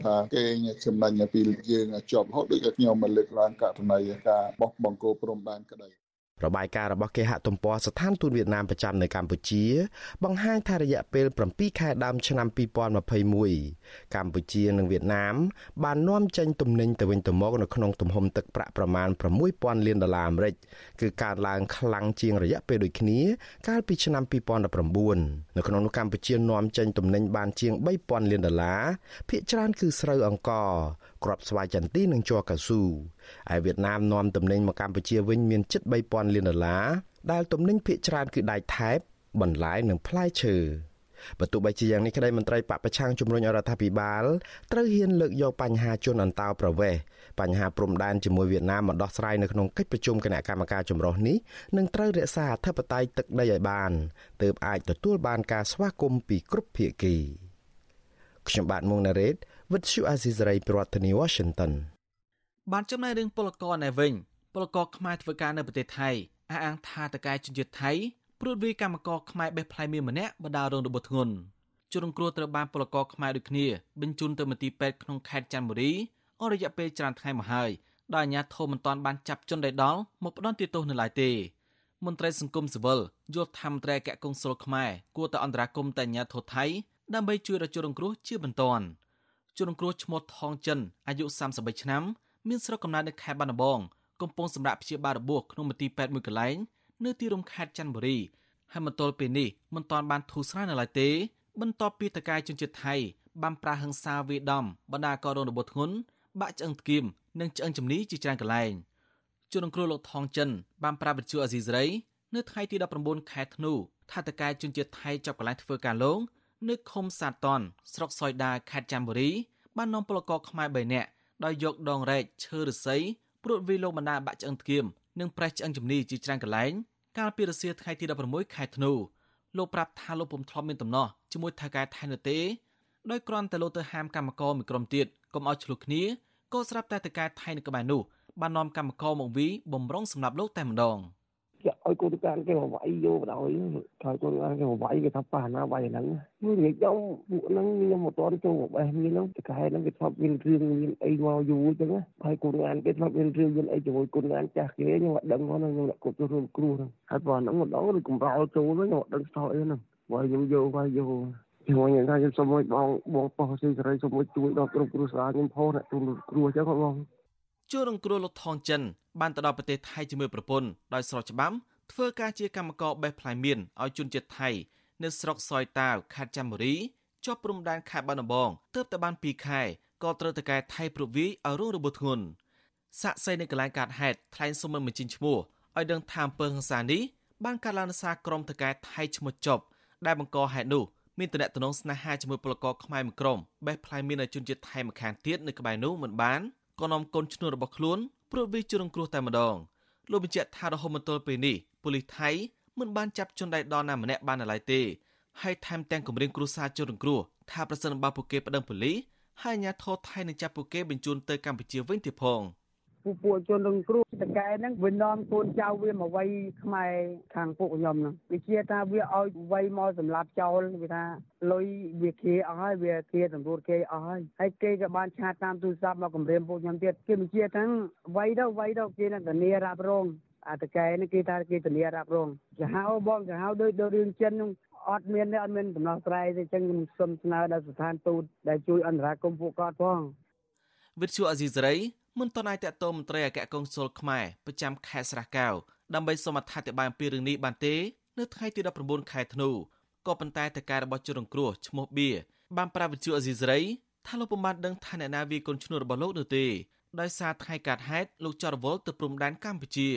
ថាគេចំណេញពីយើងជាប់រហូតដូចខ្ញុំមកលើកឡើងករណីការបោះបង្គោលព្រំដែនក្តី របាយការណ៍របស់គេហទំព័រស្ថានទូតវៀតណាមប្រចាំនៅកម្ពុជា បង្ហាញថារយៈពេល7ខែដើមឆ្នាំ2021កម្ពុជានិងវៀតណាម បាននាំចេញទំនិញទៅវិញទៅមកនៅក្នុងទំហំទឹកប្រាក់ប្រមាណ6000លានដុល្លារអាមេរិកគឺកើនឡើងខ្លាំងជាងរយៈពេលដូចគ្នា កាលពីឆ្នាំ2019នៅក្នុងនោះកម្ពុជានាំចេញទំនិញបានជាង3000លានដុល្លារភាគច្រើនគឺស្រូវអង្ករ គ្រាប់ស្វាយចន្ទីនិងជ័រកៅស៊ូឯវៀតណាមនាំទំនិញមកកម្ពុជាវិញមានជិត3000លានដុល្លារដែលទំនិញភាគច្រើនគឺដែកថែបបន្លែនិងផ្លែឈើបើទោះបីជាយ៉ាងនេះក្តីមន្ត្រីបពប្រឆាំងជំរុញរដ្ឋាភិបាលត្រូវហ៊ានលើកយកបញ្ហាជនអន្តោប្រវេសន៍បញ្ហាព្រំដែនជាមួយវៀតណាមមកដោះស្រាយនៅក្នុងកិច្ចប្រជុំគណៈកម្មការចម្រុះនេះនឹងត្រូវរក្សាអធិបតេយ្យទឹកដីឲ្យបានទើបអាចទទួលបានការស្វាគមន៍ពីគ្រប់ភាគីខ្ញុំបាទមុងណារ៉េត With you Azizray ប្រធានាទី Washington បានចំណែករឿងពលករនៅវិញពលករខ្មែរធ្វើការនៅប្រទេសថៃអះអាងថាតកែជនជាតិថៃព្រួតវាកម្មករខ្មែរបេះផ្លែមៀនម្នាក់បណ្ដារងរបួសធ្ងន់ជនរងគ្រោះត្រូវបានពលករខ្មែរដូចគ្នាបញ្ជូនទៅមន្ទីរពេទ្យក្នុងខេត្តចន្ទបុរីអស់រយៈពេលច្រើនថ្ងៃមកហើយដោយអាជ្ញាធរមិនទាន់បានចាប់ជនដែលដល់មកផ្ដន់ទោសនៅឡើយទេមន្ត្រីសង្គមស៊ីវិលយល់ថាមន្ត្រីអគ្គកុងស៊ុលខ្មែរគួរតែអន្តរាគមន៍ទៅអាជ្ញាធរថៃដើម្បីជួយរកជនរងគ្រោះជាបន្ទាន់ ជនរងគ្រោះឈ្មោះថងចិនអាយុ33ឆ្នាំមានស្រុកកំណើតនៅខេត្តបាត់ដំបងកំពុងសម្រាប់ព្យាបាលរបួសក្នុងមន្ទីរពេទ្យមួយកន្លែងនៅទីរួមខេត្តច័ន្ទបុរីហើយមកទល់ពេលនេះមិនទាន់បានធូរស្រាលនៅឡើយទេបន្ទាប់ពីតកែជនជាតិថៃបានប្រាហឹង្សាវាដំបណ្ដាកោរងរបួសធ្ងន់បាក់ឆ្អឹងថ្គៀមនិងឆ្អឹងជំនីជាច្រើនកន្លែងជនរងគ្រោះលោកថងចិនបានប្រាប់វិទ្យុអាស៊ីសេរីនៅថ្ងៃទី19ខែធ្នូថាតកែជនជាតិថៃចាប់កន្លែងធ្វើការលង នៅឃុំសាតនស្រុកសយដាខេត្តច័ន្ទបុរីបាននាំពលករខ្មែរ3នាក់ដោយយកដងរែកឈើឫស្សីព្រួតវាលោកបណ្ដាបាក់ឆ្អឹងថ្គៀមនិងប្រេះឆ្អឹងជំនីជាច្រើនកន្លែងកាលពីរសៀលថ្ងៃទី16ខែធ្នូលោកប្រាប់ថាលោកពុំធ្លាប់មានដំណោះជាមួយថៅកែថៃនោះទេដោយគ្រាន់តែលោកទៅហាមកម្មករមួយក្រុមទៀតកុំឲ្យឆ្លោះគ្នាក៏ស្រាប់តែថៅកែថៃនៅក្បែរនោះបាននាំកម្មករមកវីបំរុងសម្រាប់លោកតែម្ដង។ គេឲ្យកូនកានគេមកវាយយកបណ្ដោយហើយកូនកានគេមកវាយគេថាប៉ះណាវាយហ្នឹងមួយនិយាយដល់ពួកហ្នឹងខ្ញុំមកតន់ចូលមកបេះមានហ្នឹងតែខែហ្នឹងគេធ្លាប់មានរឿងមានអីមកយូរអញ្ចឹងហើយកូនកានគេធ្លាប់មានរឿងមានអីជាមួយកូនកានចាស់គេខ្ញុំអត់ដឹងហ្នឹងខ្ញុំគាត់ទៅរួមគ្រូហ្នឹងហើយបើហ្នឹងម្ដងឬកំរោលចូលហ្នឹងខ្ញុំអត់ដឹងស្ទោអីហ្នឹងបើខ្ញុំយកវាយយកខ្ញុំនិយាយថាខ្ញុំសូមឲ្យបងបងប៉ោះស៊ីសេរីសូមឲ្យជួយដល់គ្រប់គ្រួសារខ្ញុំផងអ្នកទូលគ្រួអញ្ចឹងបងជួរងគ្រោះលោកថងចិន បានទៅដល់ប្រទេសថៃជាមួយប្រពន្ធដោយស្របច្បាប់ធ្វើការជាកម្មករបេះផ្លែមៀនឲ្យជនជាតិថៃនៅស្រុកសយតាវខេត្តចាំបុរីជាប់ព្រំដែនខេត្តបាត់ដំបងទើបតែបាន2ខែក៏ត្រូវតកែថៃប្រវីឲ្យរងរបួសធ្ងន់សាក់សីនៅកន្លែងកាត់ហេតុថ្លែងសុំមិនបញ្ចេញឈ្មោះឲ្យដឹងថាអំពើហិង្សានេះបានកាត់ឡើងដោយសារក្រុមតកែថៃឈ្មោះចប់ដែលបង្កហេតុនោះមានតំណែងស្នេហាជាមួយពលករខ្មែរមួយក្រុមបេះផ្លែមៀនឲ្យជនជាតិថៃម្ខាងទៀតនៅក្បែរនោះមិនបានក៏នាំកូនឈ្នួលរបស់ខ្លួន ព្រួតវាជ្រងគ្រោះតែម្ដងលោកបញ្ជាក់ថារហូតមកទល់ពេលនេះប៉ូលីសថៃមិនបានចាប់ជនដែលដល់ណាម្នាក់បាននៅឡើយទេហើយថែមទាំងគម្រាមគ្រួសារជនរងគ្រោះថាប្រសិនបើពួកគេប្តឹងប៉ូលីសហើយអាជ្ញាធរថៃនឹងចាប់ពួកគេបញ្ជូនទៅកម្ពុជាវិញទៀតផង។ ពួកពួកជនរងគ្រោះតកែហ្នឹងវានាំកូនចៅវាមកវាយខ្មែរខាងពួកខ្ញុំហ្នឹងវាជាថាវាឲ្យវាយមកសម្លាប់ចោលវាថាលុយវាគេអស់ហើយវាគេសម្រួលគេអស់ហើយហើយគេក៏បានឆាតតាមទូរស័ព្ទមកគម្រាមពួកខ្ញុំទៀតគេបញ្ជាថាវាយទៅវាយទៅគេនឹងធានារ៉ាប់រងអាតកែនេះគេថាគេធានារ៉ាប់រងចាហៅបងចាហៅដូចដូចរឿងចិនហ្នឹងអត់មានទេអត់មានដំណោះស្រាយទេអញ្ចឹងខ្ញុំសូមស្នើដល់ស្ថានទូតដែលជួយអន្តរាគមន៍ពួកគាត់ផងវិទ្យុអេស៊ីសរ៉ៃ មិនទាន់អាចតតមមន្ត្រីអគ្គកុងស៊ុលខ្មែរប្រចាំខេត្តស្រះកែវដើម្បីសូមអធិប្បាយអំពីរឿងនេះបានទេ នៅថ្ងៃទី19ខែធ្នូក៏ប៉ុន្តែតកែរបស់ជនរងគ្រោះឈ្មោះបៀបានប្រាប់វិទ្យុអេស៊ីសរ៉ៃថាលោកពុំបានដឹងថាអ្នកណាវាកូនឈ្នួលរបស់លោកនោះទេដោយសារថ្ងៃកាត់ហេតុលោកចរវល់ទៅព្រំដែនកម្ពុជា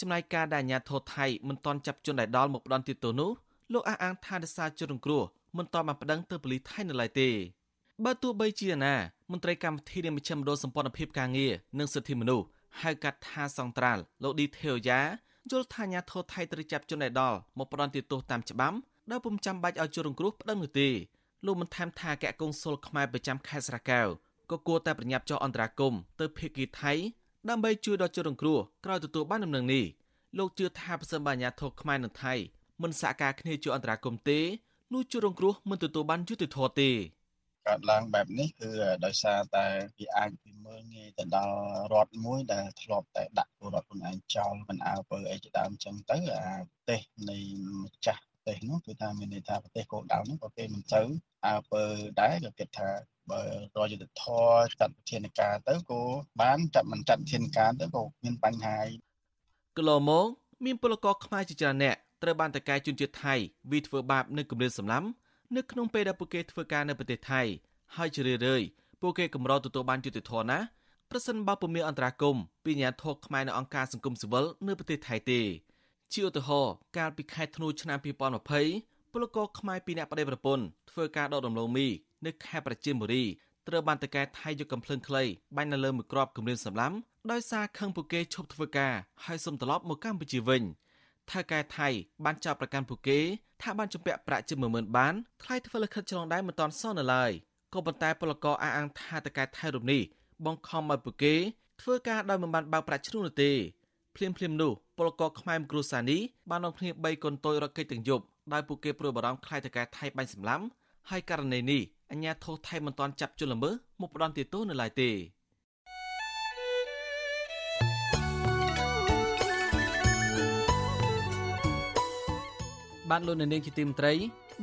ចំណែកការដែលអាញាធរថៃមិនទាន់ចាប់ជនដែលដល់មកផ្ដន់ទីទៅនោះលោកអះអាងថាដោយសារជនរងគ្រោះមិនទាន់បានប្តឹងទៅប៉ូលីសថៃនៅឡើយទេ បើទោះបីជាណាមន្ត្រីកម្មវិធីនៃមជ្ឈមណ្ឌលសម្ព័ន្ធភាពការងារនិងសិទ្ធិមនុស្សហៅកាត់ថាសង្ត្រាល់លោកឌីថេវយ៉ាយល់ថាញាធរថៃត្រូវចាប់ជនឯដលមកផ្ដន់ទោសតាមច្បាប់ដែលពុំចាំបាច់ឲ្យជនរងគ្រោះប្តឹងនោះទេលោកបានថែមថាកែកុងស៊ុលខ្មែរប្រចាំខេត្តស្រែកែវក៏គួរតែប្រញាប់ចុះអន្តរាគមទៅភៀកគីថៃដើម្បីជួយដល់ជនរងគ្រោះក្រោយទទួលបានដំណឹងនេះលោកជឿថាប្រសិនបើអាញាធរខ្មែរនិងថៃមិនសហការគ្នាជួយអន្តរាគមទេនោះជនរងគ្រោះមិនទទួលបានយុត្តិធម៌ទេ កើតឡើងបែបនេះគឺដោយសារតែវាអាចពីមើលងាយទៅដល់រដ្ឋមួយដែលធ្លាប់តែដាក់ពលរដ្ឋខ្លួនឯងចោលមិនអើពើអីជាដើមចឹងទៅអាប្រទេសនៃម្ចាស់ប្រទេសនោះគឺថាមានន័យថាប្រទេសគោលដៅនោះក៏គេមិនទៅអើពើដែរក៏គិតថាបើរយុទ្ធធរចាត់វិធានការទៅក៏បានចាត់មិនចាត់វិធានការទៅក៏មានបញ្ហាកន្លងមកមានពលករខ្មែរជាច្រើនអ្នកត្រូវបានតកែជនជាតិថៃវិធ្វើបាបនៅគម្រាមសម្លាំ នៅក្នុងពេលដែលពួកគេធ្វើការនៅប្រទេសថៃហើយជារឿយៗពួកគេកម្រទទួលបានយុត្តិធម៌ណាប្រសិនបើពុំមានអន្តរាគមពីអាញាធរខ្មែរនៅអង្គការសង្គមស៊ីវិលនៅប្រទេសថៃទេជាឧទាហរណ៍កាលពីខែធ្នូឆ្នាំ2020ពលករខ្មែរពីរនាក់ប្តីប្រពន្ធធ្វើការដកដំឡូងមីនៅខេត្តប្រជិមបុរីត្រូវបានតកែថៃយកកំភ្លើងខ្លីបាញ់នៅលើមួយគ្រាប់គម្រាមសម្លាំដោយសារខឹងពួកគេឈប់ធ្វើការហើយសុំត្រឡប់មកកម្ពុជាវិញ ថៅកែថៃបានចាប់ប្រកាន់ពួកគេថាបានជំពាក់ប្រាក់ជាង10000បានថ្លៃធ្វើលិខិតឆ្លងដែនមិនទាន់សងនៅឡើយក៏ប៉ុន្តែពលករអះអាងថាតកែថៃរូបនេះបង្ខំឲ្យពួកគេធ្វើការដោយមិនបានបើកប្រាក់ឈ្នួលនោះទេភ្លាមភ្លាមនោះពលករខ្មែរគ្រួសារនេះបាននាំគ្នា3កូនតូចរកកិច្ចទាំងយប់ដោយពួកគេព្រួយបារម្ភខ្លាចតកែថៃបាញ់សម្លាប់ហើយករណីនេះអញ្ញាធិថៃមិនទាន់ចាប់ជនល្មើសមកផ្ដន់ទោសនៅឡើយទេ បានលោកនៅនាងជាទីមត្រី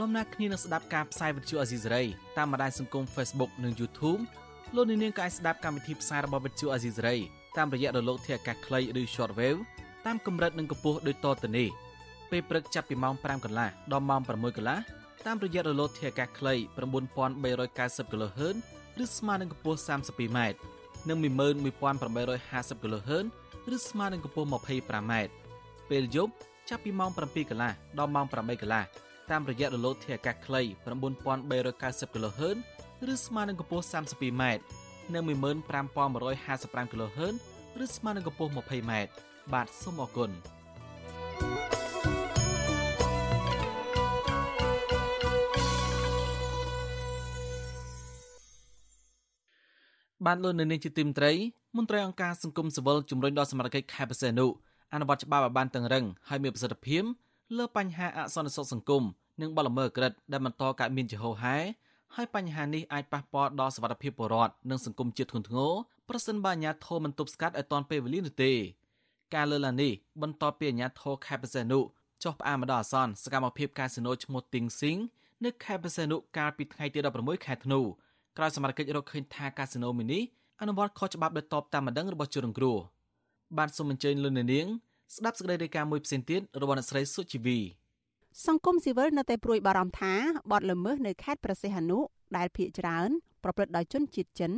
ដំណើរគ្នានឹងស្ដាប់ការផ្សាយវិទ្យុអាស៊ីសេរីតាមបណ្ដាញសង្គម Facebook និង YouTube លោកនាងក៏អាចស្ដាប់កម្មវិធីផ្សាយរបស់វិទ្យុអាស៊ីសេរីតាមរយៈរលកធាតុអាកាសខ្លីឬ Shortwave តាមកម្រិតនិងកម្ពស់ដូចតទៅនេះពេលព្រឹកចាប់ពីម៉ោង5កន្លះដល់ម៉ោង6កន្លះតាមរយៈរលកធាតុអាកាសខ្លី9390 kHz ឬស្មើនឹងកម្ពស់ 32m និង11850 kHz ឬស្មើនឹងកម្ពស់ 25m ពេលយប់ ចាប់ពីម៉ោង7កន្លះដល់ម៉ោង8កន្លះតាមរយៈរលកធាតុអាកាសខ្លី9390 kHz ឬស្មើនឹងកម្ពស់ 32m និង15155 kHz ឬស្មើនឹងកម្ពស់ 20m បាទសូមអរគុណបានលោកនៅនាងជាទីមត្រីមន្ត្រីអង្គការសង្គមស៊ីវិលជំរុញដល់សមាជិកខេត្តបរសេនុ អនុវត្តច្បាប់ឲ្យបានតឹងរឹងហើយមានប្រសិទ្ធភាពលើបញ្ហាអសន្តិសុខសង្គមនិងបលល្មើសក្រិតដែលបន្តកើតមានជាហូរហែហើយបញ្ហានេះអាចប៉ះពាល់ដល់សវត្ថិភាពពលរដ្ឋនិងសង្គមជាតិធ្ងន់ធ្ងរប្រសិនបើអាជ្ញាធរមិនទប់ស្កាត់ឲ្យទាន់ពេលវេលានោះទេការលើកឡើងនេះបន្ទាប់ពីអាជ្ញាធរខេត្តបរសេនុចុះផ្អាកមកដល់អាសន្នសកម្មភាពកាស៊ីណូឈ្មោះទីងស៊ីងនៅខេត្តបរសេនុកាលពីថ្ងៃទី16ខែធ្នូក្រោយសមាជិករកឃើញថាកាស៊ីណូមីនេះអនុវត្តខុសច្បាប់ដោយតបតាមបណ្ដឹងរបស់ជនរងគ្រោះ បានសូមអញ្ជើញលោកនាងស្ដាប់សេចក្តីរាយការណ៍មួយផ្សេងទៀតរបស់អ្នកស្រីសុជីវីសង្គមស៊ីវិលនៅតែព្រួយបារម្ភថាបទល្មើសនៅខេត្តព្រះសីហនុដែលភ ieck ច្រើន ប្រព្រឹត្តដោយជនជាតិចិន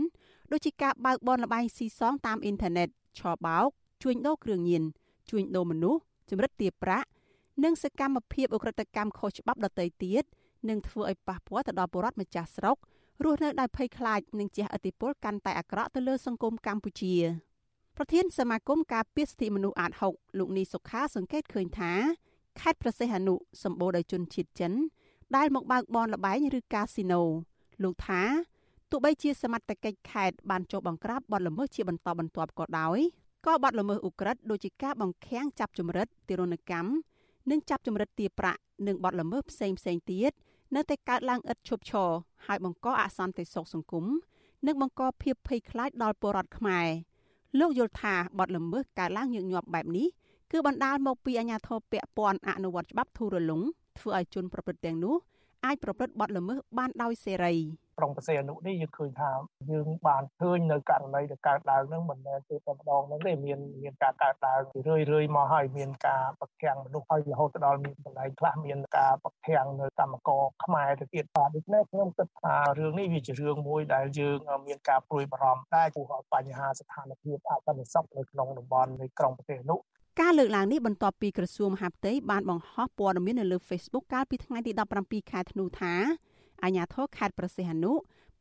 ដូចជាការបើកបនលបែងស៊ីសងតាមអ៊ីនធឺណិតឆបោកជួញដូរគ្រឿងញៀនជួញដូរមនុស្សចម្រិតទារប្រាក់និងសកម្មភាពអ ுக ្រិតកម្មខុសច្បាប់ដទៃទៀតនឹងធ្វើឲ្យប៉ះពាល់ទៅដល់ពលរដ្ឋម្ចាស់ស្រុករស់នៅដោយភ័យខ្លាចនិងជះឥទ្ធិពលកាន់តែអាក្រក់ទៅលើសង្គមកម្ពុជា ប្រធានសមាគមការពារសិទ្ធិមនុស្សអាត6លោកនីសុខាសង្កេតឃើញថាខេត្តប្រសេះអនុសម្បូរដោយជនជាតិចិន ដែលមកបើកបនលបែងឬកាស៊ីណូលោកថាទោះបីជាសមត្ថកិច្ចខេត្តបានចុះបង្ក្រាបបទល្មើសជាបន្តបន្ទាប់ក៏ដោយក៏បទល្មើសឧក្រិដ្ឋដូចជាការបង្ខាំងចាប់ចម្រិតទារុណកម្មនិងចាប់ចម្រិតទារប្រាក់និងបទល្មើសផ្សេងផ្សេងទៀតនៅតែកើតឡើងឥតឈប់ឈរហើយបង្កអសន្តិសុខសង្គមនិងបង្កភាពភ័យខ្លាចដល់ពលរដ្ឋខ្មែរ លោកយល់ថាបទល្មើសកើតឡើងញឹកញាប់បែបនេះគឺបណ្ដាលមកពីអាញាធរពពាន់អនុវត្តច្បាប់ធូររលុងធ្វើឲ្យជនប្រព្រឹត្តទាំងនោះអាចប្រព្រឹត្តបទល្មើសបានដោយសេរី ក្រុងប្រសេអនុនេះយើងឃើញថាយើងបានឃើញនៅករណីដែលកើតឡើងហ្នឹងមិនមែនទេតែម្ដងហ្នឹងទេមានមានការកើតឡើងរឿយរឿយមកហើយមានការប្រកាំងមនុស្សហើយរហូតដល់មានកន្លែងខ្លះមានការប្រកាំងនៅកម្មករខ្មែរទៅទៀតបាទដូច្នេះខ្ញុំគិតថារឿងនេះវាជារឿងមួយដែលយើងមានការព្រួយបារម្ភដែរព្រោះបញ្ហាស្ថានភាពអសន្តិសុខនៅក្នុងតំបន់នៃក្រុងប្រទេសនោះការលើកឡើងនេះបន្ទាប់ពីក្រសួងមហាផ្ទៃបានបង្ហោះព័ត៌មាននៅលើ Facebook កាលពីថ្ងៃទី17ខែធ្នូថា អាជ្ញាធរខេត្តប្រសិទ្ធនុ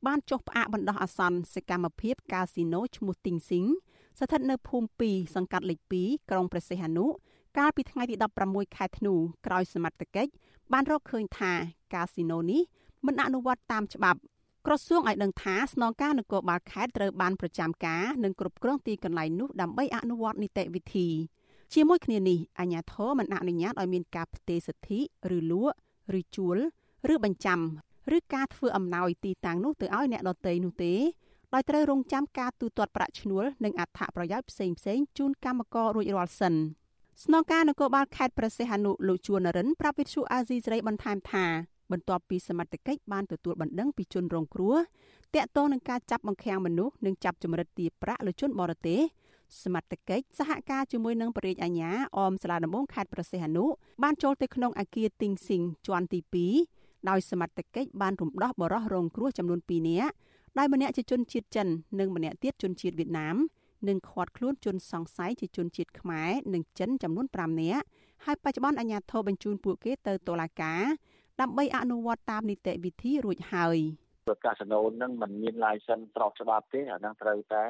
បានចុះផ្អាកបណ្ដោះអាសន្នសកម្មភាពកាស៊ីណូឈ្មោះទីងស៊ីងស្ថិតនៅភូមិ2សង្កាត់លេខ2ក្រុងប្រសិទ្ធនុកាលពីថ្ងៃទី16ខែធ្នូក្រោយសមត្ថកិច្ចបានរកឃើញថាកាស៊ីណូនេះមិនអនុវត្តតាមច្បាប់ក្រសួងឲ្យដឹងថាស្នងការនគរបាលខេត្តត្រូវបានប្រចាំការនិងគ្រប់គ្រងទីកន្លែងនោះដើម្បីអនុវត្តនីតិវិធីជាមួយគ្នានេះអាជ្ញាធរមិនអនុញ្ញាតឲ្យមានការផ្ទេរសិទ្ធិឬលក់ឬជួល ឬបញ្ចាំ ឬការធ្វើអំណោយទីតាំងនោះទៅឲ្យអ្នកដទៃនោះទេដោយត្រូវរងចាំការទូទាត់ប្រាក់ឈ្នួលនិងអត្ថប្រយោជន៍ផ្សេងផ្សេងជូនកម្មកររួចរាល់សិនស្នងការនគរបាលខេត្តព្រះសីហនុលោកជួននរិនប្រាប់វិទ្យុអាស៊ីសេរីបន្ថែមថាបន្ទាប់ពីសមត្ថកិច្ចបានទទួលបណ្ដឹងពីជនរងគ្រោះតាក់ទងនឹងការចាប់បង្ខាំងមនុស្សនិងចាប់ចម្រិតទារប្រាក់លើជនបរទេសសមត្ថកិច្ចសហការជាមួយនឹងបរិយាអាញាអមសាលាដំបងខេត្តប្រសេះអនុបានចូលទៅក្នុងអាគារទីងស៊ីងជាន់ទី2 ដោយសមត្ថកិច្ចបានរំដោះបរិះរងគ្រោះចំនួន2នាក់ដោយម្នាក់ជាជនជាតិចិននិងម្នាក់ទៀតជនជាតិវៀតណាមនិងឃាត់ខ្លួនជនសង្ស័យជាជនជាតិខ្មែរនិងចិនចំនួន5នាក់ហើយបច្ចុប្បន្នអាជ្ញាធរបញ្ជូនពួកគេទៅតុលាការដើម្បីអនុវត្តតាមនីតិវិធីរួចហើយ។ ព្រោះកាស៊ីណូហ្នឹងมันមាន license ស្របច្បាប់ទេអាហ្នឹងត្រូវតែ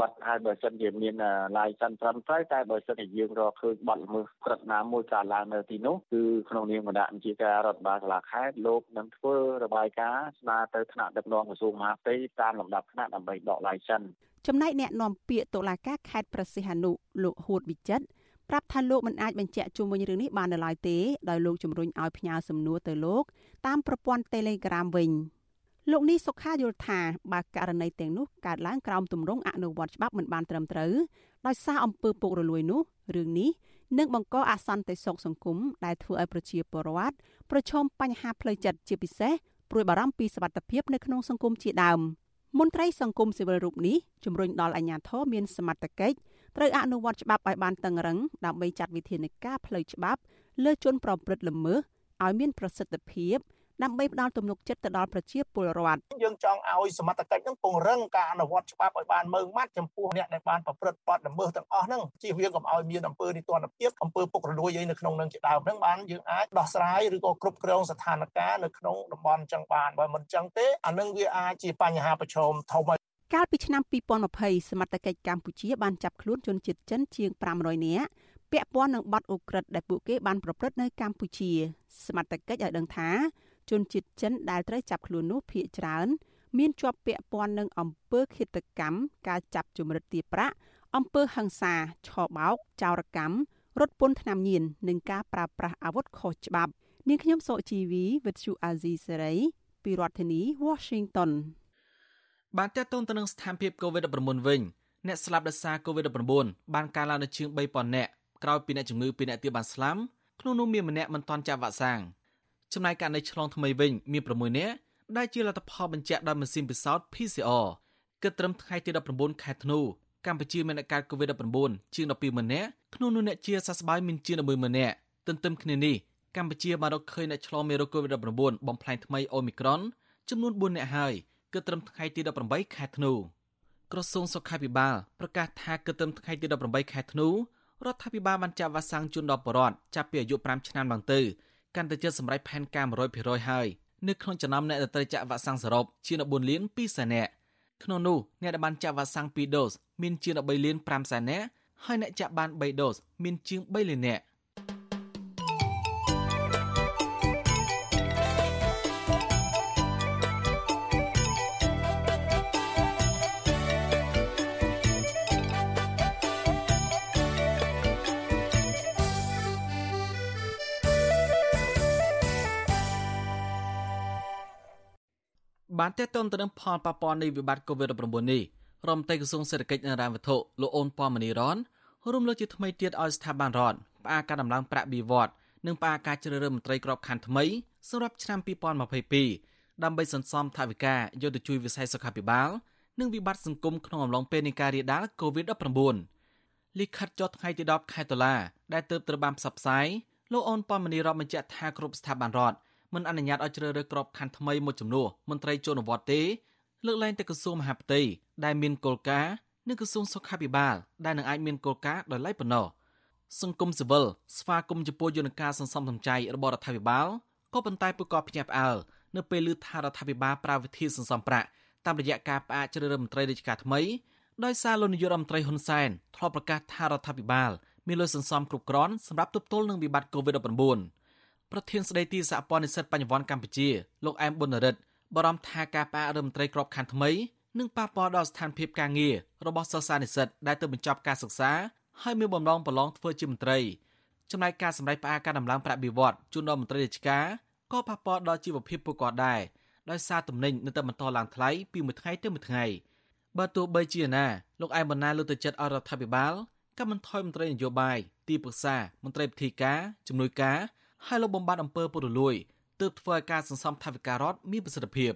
បិទហើយបើសិនជាមាន license ត្រឹមត្រូវតែបើសិនជាយើងរកឃើញបទល្មើសព្រឹត្តណាមួយកើតឡើងនៅទីនោះគឺក្នុងនាមគណៈបញ្ជាការរដ្ឋបាលសាលាខេត្តលោកនឹងធ្វើរបាយការណ៍ស្នើទៅថ្នាក់ដឹកនាំក្រសួងមហាផ្ទៃតាមលំដាប់ថ្នាក់ដើម្បីដក license ចំណែកអ្នកនាំពាក្យតុលាការខេត្តប្រសិទ្ធនុលោកហួតវិចិត្រប្រាប់ថាលោកមិនអាចបញ្ជាក់ជុំវិញរឿងនេះបាននៅឡើយទេដោយលោកជំរុញឲ្យផ្ញើសំណួរទៅលោកតាមប្រព័ន្ធ Telegram វិញ។ លោកនេះសុខាយល់ថាបើករណីទាំងនោះកើតឡើងក្រោមទម្រង់អនុវត្តច្បាប់មិនបានត្រឹមត្រូវដោយសារអំពើពុករលួយនោះរឿងនេះនឹងបង្កអសន្តិសុខសង្គមដែលធ្វើឲ្យប្រជាពលរដ្ឋប្រឈមបញ្ហាផ្លូវចិត្តជាពិសេសព្រួយបារម្ភពីសុខភាពនៅក្នុងសង្គមជាដើមមន្ត្រីសង្គមស៊ីវិលរូបនេះជំរុញដល់អាជ្ញាធរមានសមត្ថកិច្ចត្រូវអនុវត្តច្បាប់ឲ្យបានតឹងរឹងដើម្បីចាត់វិធានការផ្លូវច្បាប់លើជនប្រព្រឹត្តល្មើសឲ្យមានប្រសិទ្ធភាព ដើម្បីផ្ដល់ទំនុកចិត្តទៅដល់ប្រជាពលរដ្ឋយើងចង់ឲ្យសមត្ថកិច្ចនឹងពង្រឹងការអនុវត្តច្បាប់ឲ្យបានម៉ឺងម៉ាត់ចំពោះអ្នកដែលបានប្រព្រឹត្តបទល្មើសទាំងអស់ហ្នឹងជៀសវាងកុំឲ្យមានអំពើនីតិរដ្ឋភាពអំពើពុករលួយអីនៅក្នុងនឹងជាដើមហ្នឹងបានយើងអាចដោះស្រាយឬក៏គ្រប់គ្រងស្ថានភាពនៅក្នុងតំបន់ចឹងបានបើមិនចឹងទេអានឹងវាអាចជាបញ្ហាប្រឈមធំហើយកាលពីឆ្នាំ2020សមត្ថកិច្ចកម្ពុជាបានចាប់ខ្លួនជនជាតិចិនជាង500នាក់ពាក់ព័ន្ធនឹងបទអូក្រិដ្ឋដែលពួកគេបានប្រព្រឹត្តនៅកម្ពុជាសមត្ថកិច្ចឲ្យដឹងថា ជនជាតិចិនដែលត្រូវចាប់ខ្លួននោះភ ieck ច្រើន មានជាប់ពាក់ព័ន្ធនឹងអំពើឃាតកម្មការចាប់ជំរិតទារប្រាក់អំពើហិង្សាឆបោកចោរកម្មរត់ពន្ធថ្នាំញៀននិងការប្រើប្រាស់អាវុធខុសច្បាប់នាងខ្ញុំសុជីវីវិទ្យុអាស៊ីសេរីពីរដ្ឋធានី Washington បានតេតតទៅនឹងស្ថានភាព COVID-19 វិញអ្នកស្លាប់ដោយសារ COVID-19 បានកើនឡើងដល់ជាង3000នាក់ក្រោយពីអ្នកជំងឺពីរនាក់ទៀតបានស្លាប់ក្នុងនោះមានម្នាក់មិនទាន់ចាក់វ៉ាក់សាំង ចំណែកករណីឆ្លងថ្មីវិញមាន6នាក់ដែលជាលទ្ធផលបញ្ជាក់ដោយម៉ាស៊ីនពិសោធន៍ PCR គិតត្រឹមថ្ងៃទី19ខែធ្នូកម្ពុជាមានអ្នកកើត COVID-19 ជាង12ម៉ឺននាក់ក្នុងនោះអ្នកជាសះស្បើយមានជាង100,000ម៉ឺននាក់ទន្ទឹមគ្នានេះកម្ពុជាបានរកឃើញអ្នកឆ្លងមេរោគ COVID-19 បំផ្លាញថ្មី Omicron ចំនួន4នាក់ហើយគិតត្រឹមថ្ងៃទី18ខែធ្នូក្រសួងសុខាភិបាលប្រកាសថាគិតត្រឹមថ្ងៃទី18ខែធ្នូរដ្ឋាភិបាលបានចាក់វ៉ាក់សាំងជូនដល់ប្រជាពលរដ្ឋចាប់ពីអាយុ5ឆ្នាំឡើងទៅ កាន់តែជិតសម្រេចផែនការ100%ហើយនៅក្នុងចំណោមអ្នកដែលត្រូវចាក់វ៉ាក់សាំងសរុបជាង14លាន2សែននាក់ក្នុងនោះអ្នកដែលបានចាក់វ៉ាក់សាំង2ដូសមានជាង13លាន5សែននាក់ហើយអ្នកចាក់បាន3ដូសមានជាង3លាននាក់ បានតេតតទៅនឹងផលប៉ះពាល់នៃវិបត្តិ COVID-19 នេះរដ្ឋមន្ត្រីក្រសួងសេដ្ឋកិច្ចនិងហិរញ្ញវត្ថុលោកអូនប៉មនីរ៉នរួមលើកជាថ្មីទៀតឲ្យស្ថាប័នរដ្ឋផ្អាកការដំឡើងប្រាក់បៀវត្សនិងផ្អាកការជ្រើសរើសមន្ត្រីក្របខ័ណ្ឌថ្មីសម្រាប់ឆ្នាំ2022ដើម្បីសន្សំថវិកាយកទៅជួយវិស័យសុខាភិបាល និងវិបត្តិសង្គមក្នុងអំឡុងពេលនៃការរាលដាល COVID-19 លិខិតចុះថ្ងៃទី10ខែតុលាដែលទើបត្រូវបានផ្សព្វផ្សាយលោកអូនប៉មនីរ៉នបញ្ជាក់ថាគ្រប់ស្ថាប័នរដ្ឋ មិនអនុញ្ញាតឲ្យជ្រើសរើសក្របខ័ណ្ឌថ្មីមួយចំនួនមន្ត្រីចូលនវត្តទេលើកលែងតែក្រសួងមហាផ្ទៃដែលមានគោលការណ៍និងក្រសួងសុខាភិបាលដែលនឹងអាចមានគោលការណ៍ដោយឡែកប៉ុណ្ណោះសង្គមស៊ីវិលស្វាគមន៍ចំពោះយន្តការសន្សំសំចៃរបស់រដ្ឋាភិបាលក៏ប៉ុន្តែពួកក៏ភ្ញាក់ផ្អើលនៅពេលឮថារដ្ឋាភិបាលប្រើវិធីសន្សំប្រាក់តាមរយៈការផ្អាកជ្រើសរើសមន្ត្រីរាជការថ្មីដោយសារលោកនាយករដ្ឋមន្ត្រីហ៊ុនសែនធ្លាប់ប្រកាសថារដ្ឋាភិបាលមានលុយសន្សំគ្រប់គ្រាន់សម្រាប់ទប់ទល់នឹងវិបត្តិ COVID-19 ប្រធានស្ដីទីសហព័ន្ធនិស្សិតបញ្ញវន្តកម្ពុជាលោកអែមប៊ុនរិទ្ធបារម្ភថាការផ្អាករដ្ឋមន្ត្រីក្របខ័ណ្ឌថ្មីនឹងប៉ះពាល់ដល់ស្ថានភាពការងាររបស់សិស្សានុសិស្សដែលទើបបញ្ចប់ការសិក្សាហើយមានបំណងប្រឡងធ្វើជាមន្ត្រីចំណែកការសម្ដែងផ្អាកការដំឡើងប្រាក់បៀវត្សជូនដល់មន្ត្រីរាជការក៏ប៉ះពាល់ដល់ជីវភាពពួកគាត់ដែរដោយសារទំនិញនៅតែបន្តឡើងថ្លៃពីមួយថ្ងៃទៅមួយថ្ងៃបើទោះបីជាណាលោកអែមបណ្ណាលើកទៅចិត្តអរដ្ឋាភិបាលកាត់បន្ថយមន្ត្រីនយោបាយទីប្រឹក្សាមន្ត្រីពិធីការជំនួយការ ហើយលោកបំបត្តិអំពើពុករលួយទើបធ្វើឲ្យការសន្សំថវិការដ្ឋមានប្រសិទ្ធភាព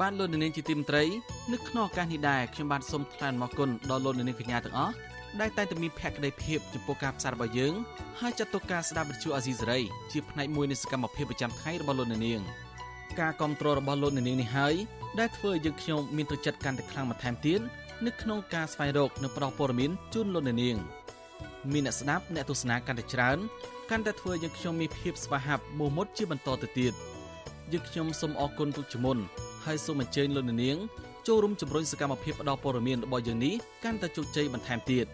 បានលោកនាងជាទីមត្រីនៅក្នុងឱកាសនេះដែរខ្ញុំបានសូមថ្លែងអំណរគុណដល់លោកនាងកញ្ញាទាំងអស់ដែលតែងតែមានភក្ដីភាពចំពោះការផ្សាយរបស់យើងហើយចាត់ទុកការស្ដាប់វិទ្យុអាស៊ីសេរីជាផ្នែកមួយនៃសកម្មភាពប្រចាំថ្ងៃរបស់លោកនាងការគ្រប់គ្រងរបស់លោកនាងនេះហើយដែលធ្វើឲ្យយើងខ្ញុំមានទឹកចិត្តកាន់តែខ្លាំងបន្ថែមទៀត នៅក្នុងការស្វែងរកនិងផ្តល់ព័ត៌មានជូនលោកនាងមានអ្នកស្ដាប់អ្នកទស្សនាកាន់តែច្រើនកាន់តែធ្វើយើងខ្ញុំមានភាពស្វាហាប់មោះមុតជាបន្តទៅទៀតយើងខ្ញុំសូមអរគុណទុកជាមុនហើយសូមអញ្ជើញលោកនាងចូលរួមជំរុញសកម្មភាពផ្តល់ព័ត៌មានរបស់យើងនេះកាន់តែជោគជ័យបន្ថែមទៀត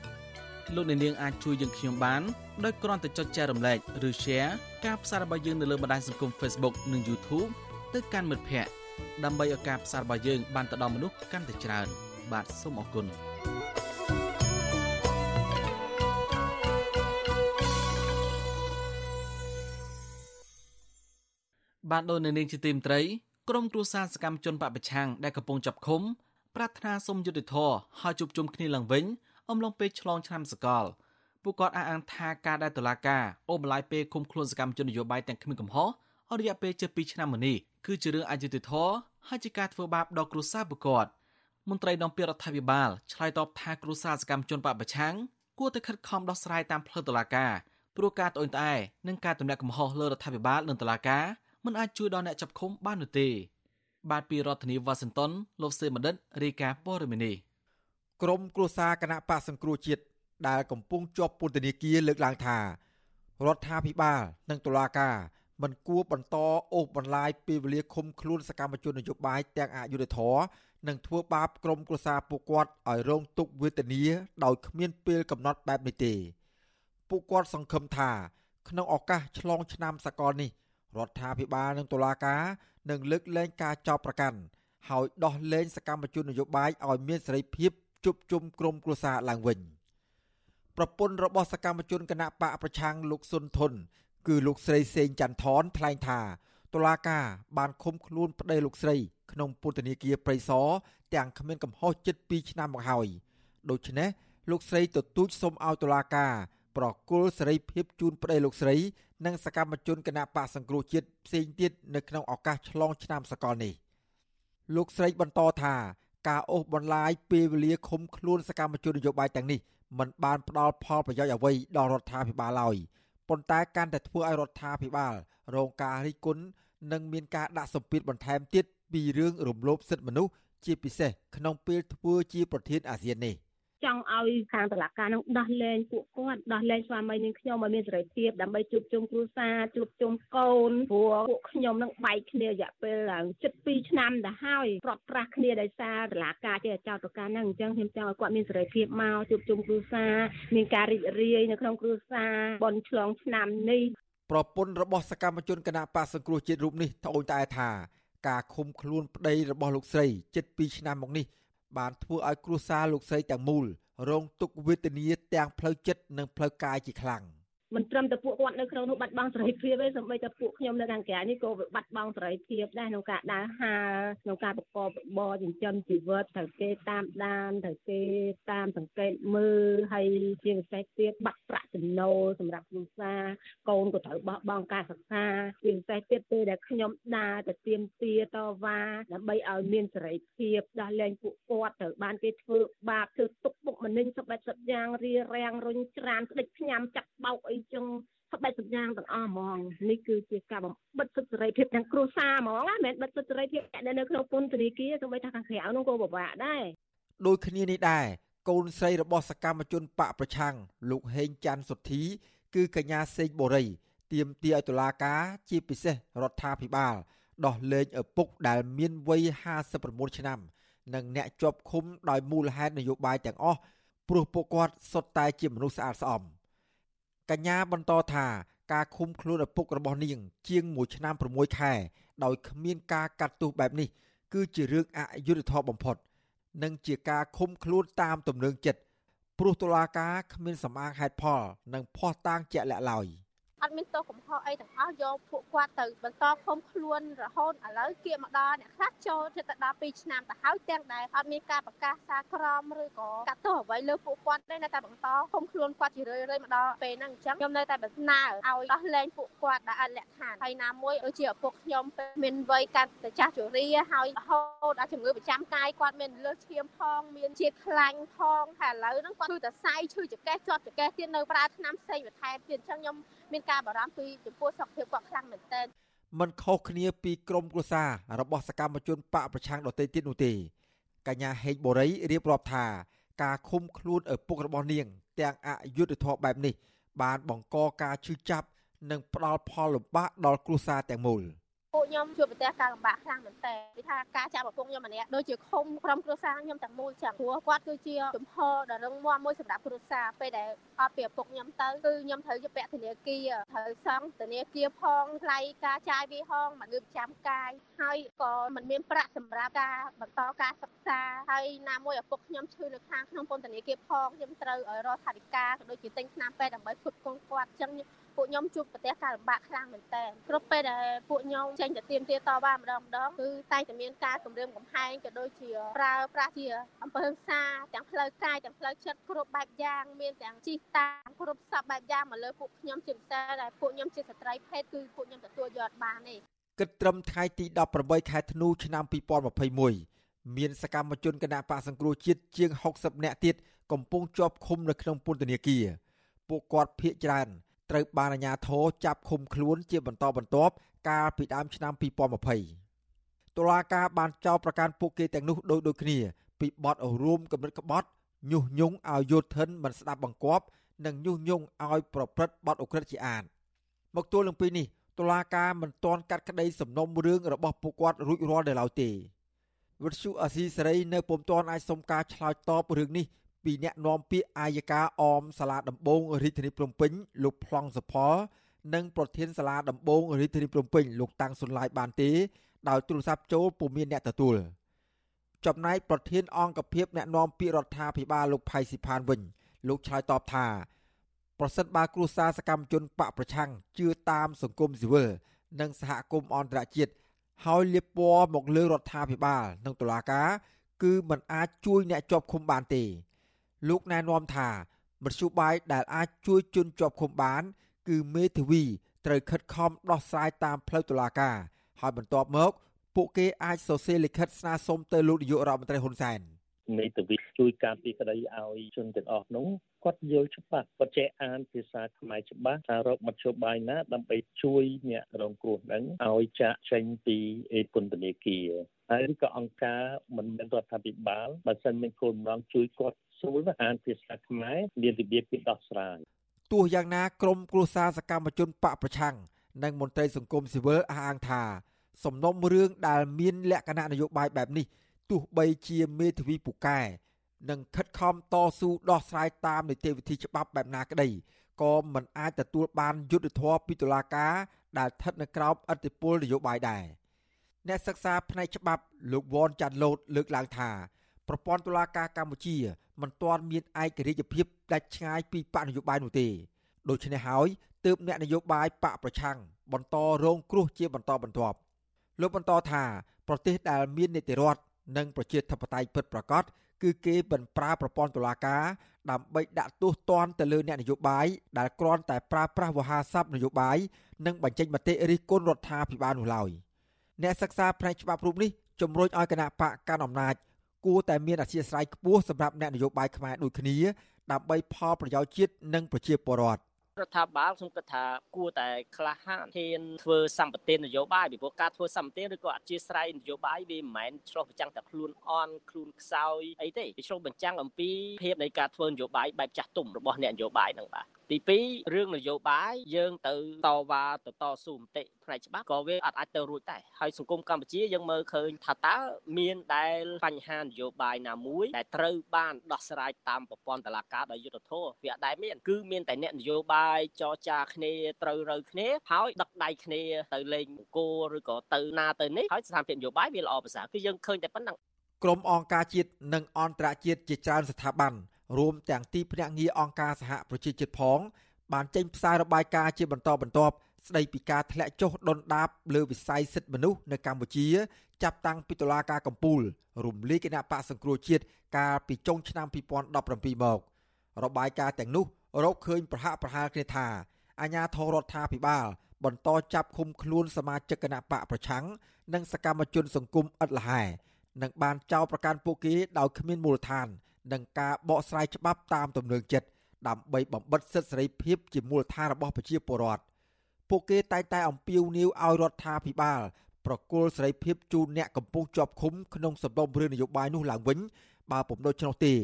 លោកអ្នកនាងអាចជួយយើងខ្ញុំបានដោយគ្រាន់តែចុចចែករំលែកឬ Share ការផ្សាយរបស់យើងនៅលើបណ្ដាញសង្គម Facebook និង YouTube ទៅកាន់មិត្តភ័ក្តិដើម្បីឲ្យការផ្សាយរបស់យើងបានទៅដល់មនុស្សកាន់តែច្រើន បាទសូមអរគុណបានដោយនៅនាងជាទីមត្រីក្រុមគ្រួសារសកម្មជនបពប្រឆាំងដែលកំពុងចាប់ឃុំប្រាថ្នាសុំយុត្តិធម៌ហើយជួបជុំគ្នាឡើងវិញអំឡុងពេលឆ្លងឆ្នាំសកលពួកគាត់អះអាងថាការដែលតុលាការអូបន្លាយពេលឃុំខ្លួនសកម្មជននយោបាយទាំងគ្មានកំហុសអស់រយៈពេលជិត2ឆ្នាំមកនេះគឺជារឿងអយុត្តិធម៌ហើយជាការធ្វើបាបដល់គ្រួសារពួកគាត់ មន្ត្រីនាំពាក្យរដ្ឋាភិបាលឆ្លើយតបថាគ្រួសារសកម្មជនបពប្រឆាំងគួរតែខិតខំដោះស្រាយតាមផ្លូវតុលាការព្រោះការត្អូញត្អែនិងការទម្លាក់កំហុសលើរដ្ឋាភិបាលនិងតុលាការមិនអាចជួយដល់អ្នកចាប់ឃុំបាននោះទេ បាទពីរដ្ឋធានីវ៉ាស៊ីនតោនលោកសេបណ្ឌិតរាយការណ៍ព័ត៌មាននេះក្រមគ្រួសារគណៈបកសង្គ្រោះជាតិដែលកំពុងជាប់ពន្ធនាគារលើកឡើងថារដ្ឋាភិបាលនិងតុលាការមិនគួរបន្តអូសបន្លាយពេលវេលាឃុំខ្លួនសកម្មជននយោបាយទាំងអយុធធរ និងធ្វើបាបក្រុមគ្រួសារពួកគាត់ឲ្យរងទុក្ខវេទនាដោយគ្មានពេលកំណត់បែបនេះទេពួកគាត់សង្ឃឹមថា ក្នុងឱកាសឆ្លងឆ្នាំសកលនេះរដ្ឋាភិបាលនិងតុលាការនឹងលើកលែងការចោទប្រកាន់ហើយដោះលែងសកម្មជននយោបាយឲ្យមានសេរីភាពជួបជុំក្រុមគ្រួសារឡើងវិញប្រពន្ធរបស់សកម្មជនគណៈបកប្រឆាំងលោកសុនធុនគឺលោកស្រីសេងច័ន្ទថនថ្លែងថាតុលាការបានឃុំខ្លួនប្តីលោកស្រី ក្នុងពន្ធនាគារព្រៃសរទាំងគ្មានកំហុសជិត2ឆ្នាំមកហើយដូច្នេះលោកស្រីទទូចសុំឲ្យតុលាការប្រគល់សេរីភាពជូនប្តីលោកស្រី និងសកម្មជនគណៈបកសង្គ្រោះជាតិផ្សេងទៀតនៅក្នុងឱកាសឆ្លងឆ្នាំសកលនេះលោកស្រីបន្តថាការអូសបន្លាយពេលវេលាឃុំខ្លួនសកម្មជននយោបាយទាំងនេះមិនបានផ្ដល់ផលប្រយោជន៍អ្វីដល់រដ្ឋាភិបាលឡើយប៉ុន្តែកាន់តែធ្វើឲ្យរដ្ឋាភិបាលរងការរិះគន់និងមានការដាក់សម្ពាធបន្ថែមទៀត ពីរឿងរំលោភសិទ្ធិមនុស្សជាពិសេសក្នុងពេលធ្វើជាប្រធានអាស៊ាននេះចង់ឲ្យខាងតុលាការនឹងដោះលែងពួកគាត់ដោះលែងស្វាមីនឹងខ្ញុំឲ្យមានសេរីភាពដើម្បីជួបជុំគ្រួសារជួបជុំកូនព្រោះពួកខ្ញុំនឹងបែកគ្នារយៈពេលឡើង7ឆ្នាំទៅហើយប្រត់ប្រាស់គ្នាដោយសារតុលាការចេះចោទប្រកាន់ហ្នឹងអញ្ចឹងខ្ញុំចង់ឲ្យគាត់មានសេរីភាពមកជួបជុំគ្រួសារមានការរីករាយនៅក្នុងគ្រួសារបនឆ្លងឆ្នាំនេះប្រពន្ធរបស់សកម្មជនគណៈបកសង្គ្រោះជាតិរូបនេះត្អូញត្អែថា ការឃុំខ្លួនប្តីរបស់លោកស្រីជិត2ឆ្នាំមកនេះ បានធ្វើឲ្យគ្រួសារលោកស្រីទាំងមូលរងទុក្ខវេទនាទាំងផ្លូវចិត្តនិងផ្លូវកាយជាខ្លាំង។ មិនត្រឹមតែពួកគាត់នៅក្នុងនោះបាត់បង់សេរីភាពទេសូម្បីតែពួកខ្ញុំនៅខាងក្រៅនេះក៏បាត់បង់សេរីភាពដែរក្នុងការដើរហើរក្នុងការប្រកបរបរចិញ្ចឹមជីវិតត្រូវគេតាមដានត្រូវគេតាមសង្កេតមើលហើយជាពិសេសទៀតបាត់ប្រាក់ចំណូលសម្រាប់គ្រួសារកូនក៏ត្រូវបោះបង់ការសិក្សាជាពិសេសទៀតពេលដែលខ្ញុំដើរទៅទៀមទាតវ៉ាដើម្បីឲ្យមានសេរីភាពដោះលែងពួកគាត់ត្រូវបានគេធ្វើបាបធ្វើទុកបុកម្នេញសពបែបសពយ៉ាងរារាំងរុញច្រានស្ដេចផ្ញើចាក់បោកអីចឹងស្បែកសញ្ញាទាំងអស់ហ្មងនេះគឺជាការបិទសិទ្ធិសេរីភាពទាំងគ្រួសារហ្មងណាមិនមែនបិទសិទ្ធិសេរីភាពអ្នកនៅក្នុងពន្ធនាគារសូម្បីថាខាងក្រៅនោះក៏ពិបាកដែរដូចគ្នានេះដែរកូនស្រីរបស់សកម្មជនបកប្រឆាំងលោកហេងច័ន្ទសុធី គឺកញ្ញាសេងបូរីទាមទារឲ្យតុលាការជាពិសេសរដ្ឋាភិបាលដោះលែងឪពុកដែលមានវ័យ59ឆ្នាំ និងអ្នកជាប់ឃុំដោយមូលហេតុនយោបាយទាំងអស់ព្រោះពួកគាត់សុទ្ធតែជាមនុស្សស្អាតស្អំ។ កញ្ញាបន្តថាការឃុំខ្លួនឪពុករបស់នាង ជាង1ឆ្នាំ6ខែ ដោយគ្មានការកាត់ទោសបែបនេះ គឺជារឿងអយុត្តិធម៌បំផុត និងជាការឃុំខ្លួនតាមទំនឹងចិត្តព្រោះតុលាការគ្មានសម្អាងហេតុផល និងភ័ស្តុតាងជាក់លាក់ឡើយ អត់មានទោសកំហុសអីទាំងអស់យកពួកគាត់ទៅបន្តឃុំខ្លួនរហូតឥឡូវគៀកមកដល់អ្នកខ្លះចូលជិតទៅដល់2ឆ្នាំទៅហើយទាំងដែលអត់មានការប្រកាសសារក្រមឬក៏កាត់ទោសអ្វីលើពួកគាត់ទេនៅតែបន្តឃុំខ្លួនគាត់ជារឿយៗមកដល់ពេលហ្នឹងអញ្ចឹងខ្ញុំនៅតែបំណើឲ្យដោះលែងពួកគាត់ដែលអត់លក្ខខណ្ឌហើយណាមួយដូចជាឪពុកខ្ញុំពេលមានវ័យកាន់តែចាស់ជរាហើយរហូតដល់ជំងឺប្រចាំកាយគាត់មានលើសឈាមផងមានជាតិខ្លាញ់ផងហើយឥឡូវហ្នឹងគាត់គឺតែសៃឈឺចង្កេះជាប់ចង្កេះទៀតនៅប្រើថ្នាំផ្សេងបន្ថែមទៀតអញ្ចឹងខ្ញុំមានការបារម្ភពីចំពោះសុខភាពគាត់ខ្លាំងមែនទែនมันខុសគ្នាពីក្រមគ្រួសាររបស់សកម្មជនបកប្រឆាំងដទៃទៀតនោះទេកញ្ញាហេងបូរីរៀបរាប់ថា ការឃុំខ្លួនឪពុករបស់នាង ទាំងអយុធធម៌បែបនេះ បានបង្កការឈឺចាប់ និងផ្ដល់ផលលំបាកដល់គ្រួសារទាំងមូល។ ពួកខ្ញុំជួបប្រទះការលំបាកខ្លាំងមែនតើពីថាការចាប់ឪពុកខ្ញុំម្នាក់ដូចជាឃុំក្រុមគ្រួសារខ្ញុំទាំងមូលចឹងព្រោះគាត់គឺជាជំហរដ៏រឹងមាំមួយសម្រាប់គ្រួសារពេលដែលអត់ពីឪពុកខ្ញុំទៅគឺខ្ញុំត្រូវជាពាក់ធនាគារត្រូវសងធនាគារផងថ្លៃការចាយវាហងមកលើប្រចាំកាយហើយក៏មិនមានប្រាក់សម្រាប់ការបន្តការសិក្សាហើយណាមួយឪពុកខ្ញុំឈឺនៅខាងក្នុងពន្ធនាគារផងខ្ញុំត្រូវឲ្យរកថវិកាក៏ដូចជាទិញថ្នាំពេទ្យដើម្បីផ្គត់ផ្គង់គាត់ចឹង ពួកខ្ញុំជួបប្រទះការលំបាកខ្លាំងមែនតើគ្រប់ពេលដែលពួកខ្ញុំចេញទៅទៀមទាតវ៉ាម្ដងម្ដងគឺតែងតែមានការគម្រាមកំហែងក៏ដូចជាប្រើប្រាស់ជាអំពើហិង្សាទាំងផ្លូវកាយទាំងផ្លូវចិត្តគ្រប់បែបយ៉ាងមានទាំងជីកតាមគ្រប់សពបែបយ៉ាងមកលើពួកខ្ញុំជាពិសេសដែលពួកខ្ញុំជាស្ត្រីភេទគឺពួកខ្ញុំទទួលយកបានទេគិតត្រឹមថ្ងៃទី18ខែធ្នូឆ្នាំ2021មានសកម្មជនគណៈបកសង្គ្រោះជាតិជាង60នាក់ទៀតកំពុងជាប់ឃុំនៅក្នុងពន្ធនាគារពួកគាត់ភ័យច្រើន ត្រូវបានអាជ្ញាធរចាប់ឃុំខ្លួនជាបន្តបន្ទាប់កាលពីដើមឆ្នាំ2020តុលាការបានចោទប្រកាន់ពួកគេទាំងនោះដូចដូចគ្នា ពីបទរួមគំនិតក្បត់ញុះញង់ឲ្យយោធិនមិនស្ដាប់បង្គាប់និងញុះញង់ឲ្យប្រព្រឹត្តបទអក្រិតជាអាតមកទល់នឹងពេលនេះតុលាការមិនទាន់កាត់ក្តីសំណុំរឿងរបស់ពួកគាត់រួចរាល់នៅឡើយទេវិទ្យុអាស៊ីសេរីនៅពុំទាន់អាចសុំការឆ្លើយតបរឿងនេះ ពីអ្នកនាំពាក្យអាយកាអមសាលាដំបងរាជធានីភ្នំពេញលោកប្លង់សុផល និងប្រធានសាលាដំបងរាជធានីភ្នំពេញលោកតាំងសុនឡាយបានទេដោយទូរស័ព្ទចូលពុំមានអ្នកទទួលចំណែកប្រធានអង្គភិបអ្នកនាំពាក្យរដ្ឋាភិបាលលោកផៃស៊ីផានវិញ លោកឆ្លើយតបថាប្រសិនបើគ្រួសារសកម្មជនបកប្រឆាំងជឿតាមសង្គមស៊ីវិលនិងសហគមន៍អន្តរជាតិហើយលៀបពណ៌មកលើរដ្ឋាភិបាល និងតុលាការគឺมันអាចជួយអ្នកជាប់ឃុំបានទេ លោកណែនាំថាមធ្យោបាយដែលអាចជួយជនជាប់ឃុំបាន គឺមេធាវីត្រូវខិតខំដោះស្រាយតាមផ្លូវតុលាការហើយបន្ទាប់មក ពួកគេអាចសរសេរលិខិតស្នើសុំទៅលោកនាយករដ្ឋមន្ត្រីហ៊ុនសែនមេធាវីជួយការពីក្តីឲ្យជនទាំងអស់នោះគាត់យល់ច្បាស់គាត់ចេះអានភាសាខ្មែរច្បាស់ថារកមធ្យោបាយណា ដើម្បីជួយអ្នករងគ្រោះហ្នឹងឲ្យចាក់ចេញពីពន្ធនាគារហើយក៏អង្គការមិនមែនរដ្ឋាភិបាលបើសិនមានគោលបំណងជួយគាត់ ស្រួលអានភាសាខ្មែរមានរបៀបពីដោះស្រាយទោះយ៉ាងណាក្រមគ្រួសារសកម្មជនបកប្រឆាំងនិងមន្ត្រីសង្គមស៊ីវិលអះអាងថាសំណុំរឿងដែលមានលក្ខណៈនយោបាយបែបនេះទោះបីជាមេធាវីពូកែនិងខិតខំតស៊ូដោះស្រាយតាមនីតិវិធីច្បាប់បែបណាក្តីក៏មិនអាចទទួលបានយុត្តិធម៌ពីតុលាការដែលស្ថិតនៅក្រោមអធិបុលនយោបាយដែរអ្នកសិក្សាផ្នែកច្បាប់លោកវ៉នចាន់ឡូតលើកឡើងថា ប្រព័ន្ធតុលាការកម្ពុជាមិនទាន់មានឯករាជ្យភាពដាច់ឆ្ងាយពីបកនយោបាយនោះទេដូច្នេះហើយទើបអ្នកនយោបាយបកប្រឆាំងបន្តរងគ្រោះជាបន្តបន្ទាប់លោកបន្តថាប្រទេសដែលមាននីតិរដ្ឋនិងប្រជាធិបតេយ្យពិតប្រាកដគឺគេមិនប្រើប្រព័ន្ធតុលាការដើម្បីដាក់ទោសទណ្ឌទៅលើអ្នកនយោបាយដែលគ្រាន់តែប្រើប្រាស់វោហារស័ព្ទនយោបាយនិងបញ្ចេញមតិរិះគន់រដ្ឋាភិបាលនោះឡើយអ្នកសិក្សាផ្នែកច្បាប់រូបនេះជំរុញឲ្យគណៈបកកាន់អំណាច គួរតែមានអធិស្ឋានខ្ពស់សម្រាប់អ្នកនយោបាយខ្មែរដូចគ្នា ដើម្បីផលប្រយោជន៍ជាតិនិងប្រជាពលរដ្ឋរដ្ឋាភិបាលខ្ញុំគិតថាគួរតែក្លាហានធានធ្វើសម្បទាននយោបាយពីព្រោះការធ្វើសម្បទានឬក៏អធិស្ស្រ័យនយោបាយវាមិនមែនឆ្លោះបញ្ចាំងតែខ្លួនអន់ខ្លួនខ្សោយអីទេវាឆ្លោះបញ្ចាំងអំពីភាពនៃការធ្វើនយោបាយបែបចាស់ទុំរបស់អ្នកនយោបាយហ្នឹងបាទ ទី2រឿងនយោបាយយើងទៅតវ៉ាទៅតស៊ូមតិផ្នែកច្បាប់ក៏វាអត់អាចទៅរួចដែរហើយសង្គមកម្ពុជាយើងមើលឃើញថាតើមានដែលបញ្ហានយោបាយណាមួយដែលត្រូវបានដោះស្រាយតាមប្រព័ន្ធតុលាការដោយយុត្តិធម៌វាអត់ដែលមានគឺមានតែអ្នកនយោបាយចរចាគ្នាត្រូវរើគ្នាហើយដឹកដៃគ្នាទៅលេងបង្គោលឬក៏ទៅណាទៅនេះហើយស្ថានភាពនយោបាយវាល្អប្រសើរគឺយើងឃើញតែប៉ុណ្ណឹងក្រមអង្គការជាតិនិងអន្តរជាតិជាច្រើនស្ថាប័ន រួមទាំងទីភ្នាក់ងារអង្គការសហប្រជាជាតិផង បានចេញផ្សាយរបាយការណ៍ជាបន្តបន្ទាប់ស្ដីពីការធ្លាក់ចុះដុនដាបលើវិស័យសិទ្ធិមនុស្សនៅកម្ពុជា ចាប់តាំងពីតុលាការកំពូលរំលាយគណៈបកសង្គ្រោះជាតិកាលពីចុងឆ្នាំ2017មករបាយការណ៍ទាំងនោះរកឃើញប្រហាក់ប្រហែលគ្នាថាអាញាធររដ្ឋាភិបាល បន្តចាប់ឃុំខ្លួនសមាជិកគណៈបកប្រឆាំងនិងសកម្មជនសង្គមឥតលហែនិងបានចោទប្រកាន់ពួកគេដោយគ្មានមូលដ្ឋាន និងការបកស្រាយច្បាប់តាមទំនឹងចិត្តដើម្បីបំបិទសិទ្ធិសេរីភាពជាមូលដ្ឋានរបស់ប្រជាពលរដ្ឋពួកគេតែងតែអំពាវនាវឲ្យរដ្ឋាភិបាលប្រគល់សេរីភាពជូនអ្នកកំពុងជាប់ឃុំក្នុងសំណុំរឿងនយោបាយនោះឡើងវិញបើពុំដូច្នោះទេ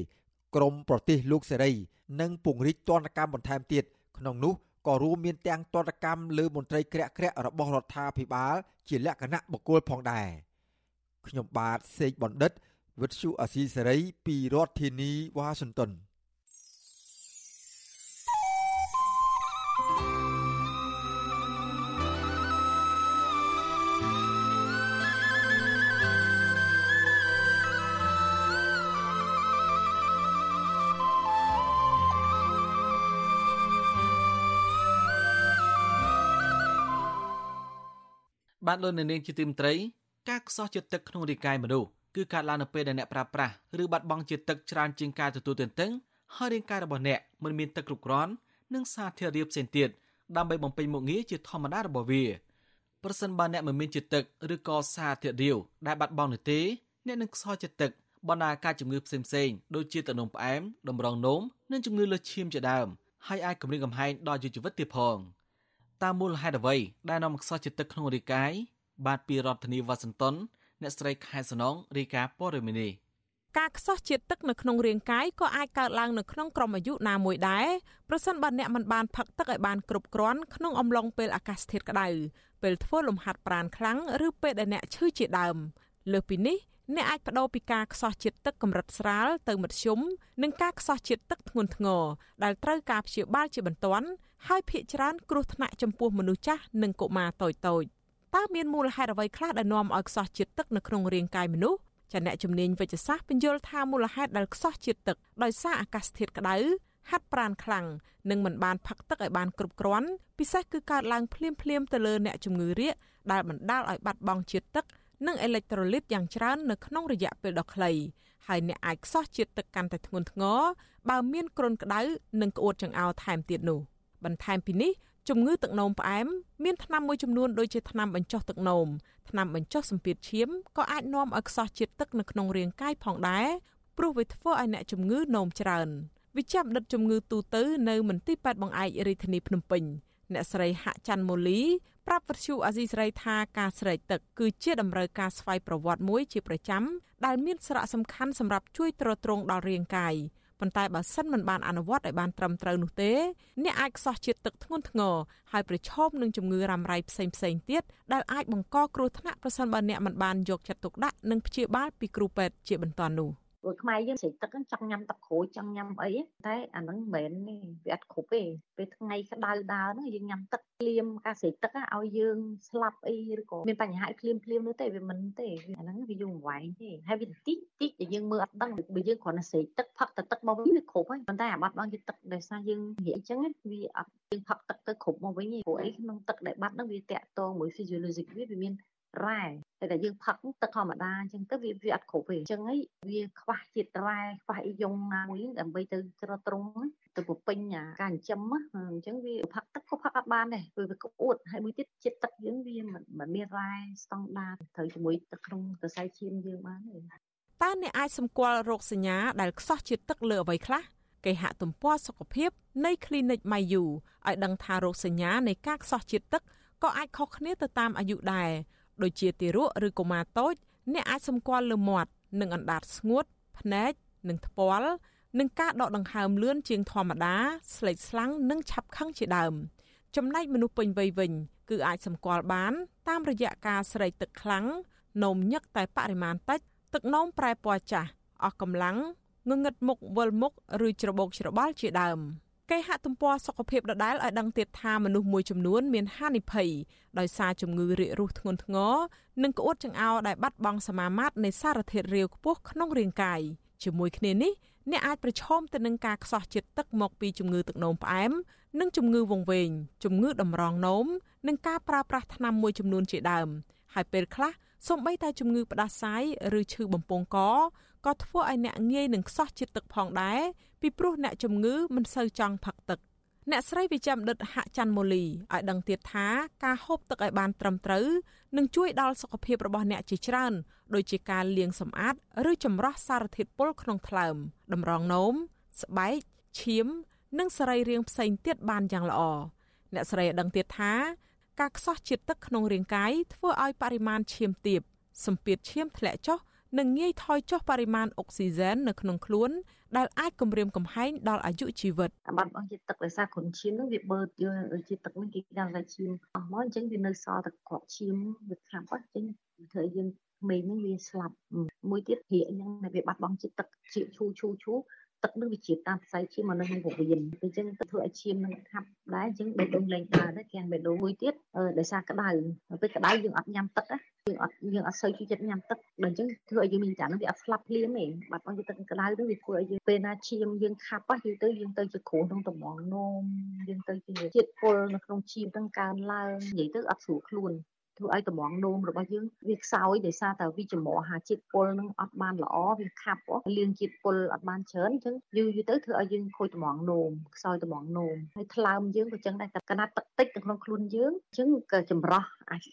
ក្រមប្រទេសលោកសេរីនឹងពង្រីកទណ្ឌកម្មបន្ថែមទៀតក្នុងនោះក៏រួមមានទាំងទណ្ឌកម្មលើមន្ត្រីក្រាក់ក្រាក់របស់រដ្ឋាភិបាល ជាលក្ខណៈបុគ្គលផងដែរខ្ញុំបាទសេកបណ្ឌិត វិទ្យុអាស៊ីសេរីពីរដ្ឋធានីវ៉ាស៊ីនតោនបាទលោកនាងជាទីមត្រីការខ្សោះជាតិទឹកក្នុងរាងកាយមនុស្ស គឺកើតឡើងនៅពេលដែលអ្នកប្រើប្រាស់ឬបាត់បង់ជាតិទឹកច្រើនជាងការទទួលទានទឹកហើយរាងកាយរបស់អ្នកមិនមានទឹកគ្រប់គ្រាន់និងសារធាតុរាវផ្សេងទៀតដើម្បីបំពេញមុខងារជាធម្មតារបស់វាប្រសិនបើអ្នកមិនមានជាតិទឹកឬក៏សារធាតុរាវដែលបាត់បង់នោះទេអ្នកនឹងខ្សោះជាតិទឹកបណ្ដាលការជំងឺផ្សេងៗដូចជាទឹកនោមផ្អែមតម្រងនោមនិងជំងឺលើសឈាមជាដើមហើយអាចគំរាមកំហែងដល់ជីវិតទៀតផង។តើមូលហេតុអ្វីដែលនាំខ្សោះជាតិទឹកក្នុងរាងកាយបាទពីរដ្ឋធានីវ៉ាស៊ីនតោន អ្នកស្រីខែសំណងរាយការណ៍ព័ត៌មាននេះការខ្សោះជាតិទឹកនៅក្នុងរាងកាយក៏អាចកើតឡើងនៅក្នុងក្រុមអាយុណាមួយដែរប្រសិនបើអ្នកមិនបានផឹកទឹកឲ្យបានគ្រប់គ្រាន់ក្នុងអំឡុងពេលអាកាសធាតុក្តៅពេលធ្វើលំហាត់ប្រាណខ្លាំងឬពេលដែលអ្នកឈឺជាដើមលើសពីនេះអ្នកអាចបដូរពីការខ្សោះជាតិទឹកកម្រិតស្រាលទៅមធ្យមនិងការខ្សោះជាតិទឹកធ្ងន់ធ្ងរដែលត្រូវការព្យាបាលជាបន្ទាន់ហើយភ្នាក់ច្រើនគ្រោះថ្នាក់ចំពោះមនុស្សចាស់និងកុមារតូចតូច តើមានមូលហេតុអ្វីខ្លះដែលនាំឲ្យខ្សោះជាតិទឹកនៅក្នុងរាងកាយមនុស្សចាអ្នកជំនាញវិទ្យាសាស្ត្របញ្យល់ថាមូលហេតុដែលខ្សោះជាតិទឹកដោយសារអាកាសធាតុក្តៅហាត់ប្រាណខ្លាំងនិងមិនបានផឹកទឹកឲ្យបានគ្រប់គ្រាន់ពិសេសគឺកើតឡើងភ្លាមភ្លាមទៅលើអ្នកជំងឺរាគដែលបណ្ដាលឲ្យបាត់បង់ជាតិទឹកនិងអេឡិចត្រូលីតយ៉ាងច្រើននៅក្នុងរយៈពេលដ៏ខ្លីហើយអ្នកអាចខ្សោះជាតិទឹកកាន់តែធ្ងន់ធ្ងរបើមានគ្រុនក្តៅនិងក្អួតចង្អោរថែមទៀតនោះបន្ថែមពីនេះ ជំងឺទឹកនោមផ្អែមមានថ្នាំមួយចំនួនដូចជាថ្នាំបញ្ចុះទឹកនោមថ្នាំបញ្ចុះសម្ពាធឈាមក៏អាចនាំឲ្យខ្សោះជាតិទឹកនៅក្នុងរាងកាយផងដែរព្រោះវាធ្វើឲ្យអ្នកជំងឺនោមច្រើនវិជ្ជាបណ្ឌិតជំងឺទូទៅនៅមន្ទីរពេទ្យបង្អែករាជធានីភ្នំពេញអ្នកស្រីហាក់ច័ន្ទម៉ូលីប្រាប់វិទ្យុអាស៊ីសេរីថាការស្រេកទឹកគឺជាតម្រូវការស្វ័យប្រវត្តិមួយជាប្រចាំដែលមានសារៈសំខាន់សម្រាប់ជួយទ្រទ្រង់ដល់រាងកាយ ប៉ុន្តែបើសិនមិនបានអនុវត្តឲ្យបានត្រឹមត្រូវនោះទេអ្នកអាចខ្សោះជាតិទឹកធ្ងន់ធ្ងរហើយប្រឈមនឹងជំងឺរ៉ាំរ៉ៃផ្សេងផ្សេងទៀតដែលអាចបង្កគ្រោះថ្នាក់ប្រសិនបើអ្នកមិនបានយកចិត្តទុកដាក់និងព្យាបាលពីគ្រូពេទ្យជាបន្ទាន់នោះ។ ព្រោះខ្មែរយើងស្រេកទឹកចង់ញ៉ាំទឹកក្រូចចង់ញ៉ាំអីតែអាហ្នឹងមិនមែនទេវាអត់គ្រប់ទេពេលថ្ងៃក្តៅដើរហ្នឹងយើងញ៉ាំទឹកភ្លាមការស្រេកទឹកឲ្យយើងស្លាប់អីឬក៏មានបញ្ហាភ្លាមភ្លាមនោះទេវាមិនទេអាហ្នឹងវាយូរអង្វែងទេហើយវាតិចតិចដែលយើងមើលអត់ដឹងបើយើងគ្រាន់តែស្រេកទឹកផឹកតែទឹកមកវិញវាគ្រប់ហើយប៉ុន្តែអាបាត់បង់ជាទឹកដោយសារយើងនិយាយអញ្ចឹងវាអត់យើងផឹកទឹកទៅគ្រប់មកវិញទេព្រោះអីក្នុងទឹកដែលបាត់ហ្នឹងវាតាក់ទងមួយ physiologic វាវាមានរ៉ែ តែតែយើងផឹកទឹកធម្មតាអញ្ចឹងទៅវាវាអត់គ្រប់ទេអញ្ចឹងហើយវាខ្វះជាតិរ៉ែខ្វះអីយងណាមួយដើម្បីទៅច្រត់ត្រង់ទៅពពេញអាការចិញ្ចឹមអញ្ចឹងវាផឹកទឹកក៏ផឹកអត់បានដែរព្រោះវាក្អួតហើយមួយទៀតជាតិទឹកយើងវាមិនមានរ៉ែស្តង់ដារត្រូវជាមួយទឹកក្នុងសរសៃឈាមយើងបានទេតើអ្នកអាចសម្គាល់រោគសញ្ញាដែលខ្សោះជាតិទឹកលើអ្វីខ្លះគេហទំព័រសុខភាពនៃ Clinic Mayu ឲ្យដឹងថារោគសញ្ញានៃការខ្សោះជាតិទឹកក៏អាចខុសគ្នាទៅតាមអាយុដែរ ដូចជាទារកឬកុមារតូច អ្នកអាចសម្គាល់លើមាត់និងអណ្ដាតស្ងួត ភ្នែកនិងថ្ពាល់និងការដកដង្ហើមលឿនជាងធម្មតាស្លេកស្លាំងនិងឆាប់ខឹងជាដើម ចំណែកមនុស្សពេញវ័យវិញ គឺអាចសម្គាល់បាន តាមរយៈការស្រេកទឹកខ្លាំងនោមញឹកតែបរិមាណតិច ទឹកនោមប្រែពណ៌ចាស់អស់កម្លាំងងងឹតមុខវិលមុខឬច្របូកច្របល់ជាដើម។ គេហទំព័រសុខភាពដដែលឲ្យដឹងទៀតថាមនុស្សមួយចំនួនមានហានិភ័យដោយសារជំងឺរាគរូសធ្ងន់ធ្ងរនិងក្អួតចង្អោរដែលបាត់បង់សមាមាត្រនៃសារធាតុរាវខ្ពស់ក្នុងរាងកាយជាមួយគ្នានេះអ្នកអាចប្រឈមទៅនឹងការខ្សោះជាតិទឹកមកពីជំងឺទឹកនោមផ្អែមនិងជំងឺវង្វេងជំងឺតម្រងនោមនិងការប្រើប្រាស់ថ្នាំមួយចំនួនជាដើមហើយពេលខ្លះ សូម្បីតែជំងឺផ្ដាសាយឬឈឺបំពង់កក៏ធ្វើឲ្យអ្នកងាយនឹងខ្សោះជាតិទឹកផងដែរពីព្រោះអ្នកជំងឺមិនសូវចង់ផឹកទឹកអ្នកស្រីវិជ្ជបណ្ឌិតហាក់ច័ន្ទម៉ូលីឲ្យដឹងទៀតថាការហូបទឹកឲ្យបានត្រឹមត្រូវនឹងជួយដល់សុខភាពរបស់អ្នកជាច្រើនដូចជាការលាងសម្អាតឬចម្រោះសារធាតុពុលក្នុងថ្លើមតម្រងនោមស្បែកឈាម និងសរីរាង្គផ្សេងទៀតបានយ៉ាងល្អអ្នកស្រីឲ្យដឹងទៀតថា ការខ្សោះជាតិទឹកក្នុងរាងកាយធ្វើឲ្យបរិមាណឈាមទាបសម្ពាធឈាមធ្លាក់ចុះនិងងាយថយចុះបរិមាណអុកស៊ីហ្សែននៅក្នុងខ្លួនដែលអាចគំរាមកំហែងដល់អាយុជីវិតអាបាត់របស់ជាតិទឹកដោយសារគ្រុនឈាមហ្នឹងវាបឺតយកជាតិទឹកហ្នឹងគេដឹងថាឈាមអស់មកអញ្ចឹងវានៅសល់តែគ្រាប់ឈាមវាខាប់អញ្ចឹងធ្វើឲ្យយើងក្មេងហ្នឹងវាស្លាប់មួយទៀតព្រាកអញ្ចឹងវាបាត់បង់ជាតិទឹកឈាមឈូឈូឈូ ទឹកនឹងវាជាតិតាមផ្សៃឈាមមកនៅក្នុងពោះវៀនអញ្ចឹងទៅធ្វើឲ្យឈាមនឹងខាប់ដែរអញ្ចឹងបេះដូងលែងដើរដែរគេបេះដូងមួយទៀតដោយសារក្តៅពេលក្តៅយើងអត់ញ៉ាំទឹកយើងអត់យើងអត់សូវជួយចិត្តញ៉ាំទឹកដល់អញ្ចឹងធ្វើឲ្យយើងមានចានវាអត់ស្លាប់ភ្លាមទេបាត់បង់ទឹកក្តៅទៅវាធ្វើឲ្យយើងពេលណាឈាមយើងខាប់ហ្នឹងទៅយើងទៅជាគ្រោះក្នុងតំងនោមយើងទៅជាជាតិពុលនៅក្នុងឈាមហ្នឹងកើនឡើងនិយាយទៅអត់ស្រួលខ្លួន ធ្វើឲ្យតម្រងនោមរបស់យើងវាខ្សោយដោយសារតែវាចម្រោះអាជាតិពុលនឹងអត់បានល្អវាខាប់លៀងជាតិពុលអត់បានច្រើនអញ្ចឹងយូរយូរទៅធ្វើឲ្យយើងខូចតម្រងនោមខ្សោយតម្រងនោមហើយថ្លើមយើងក៏អញ្ចឹងដែរកណាត់ទឹកតិចនៅក្នុងខ្លួនយើងអញ្ចឹងក៏ចម្រោះ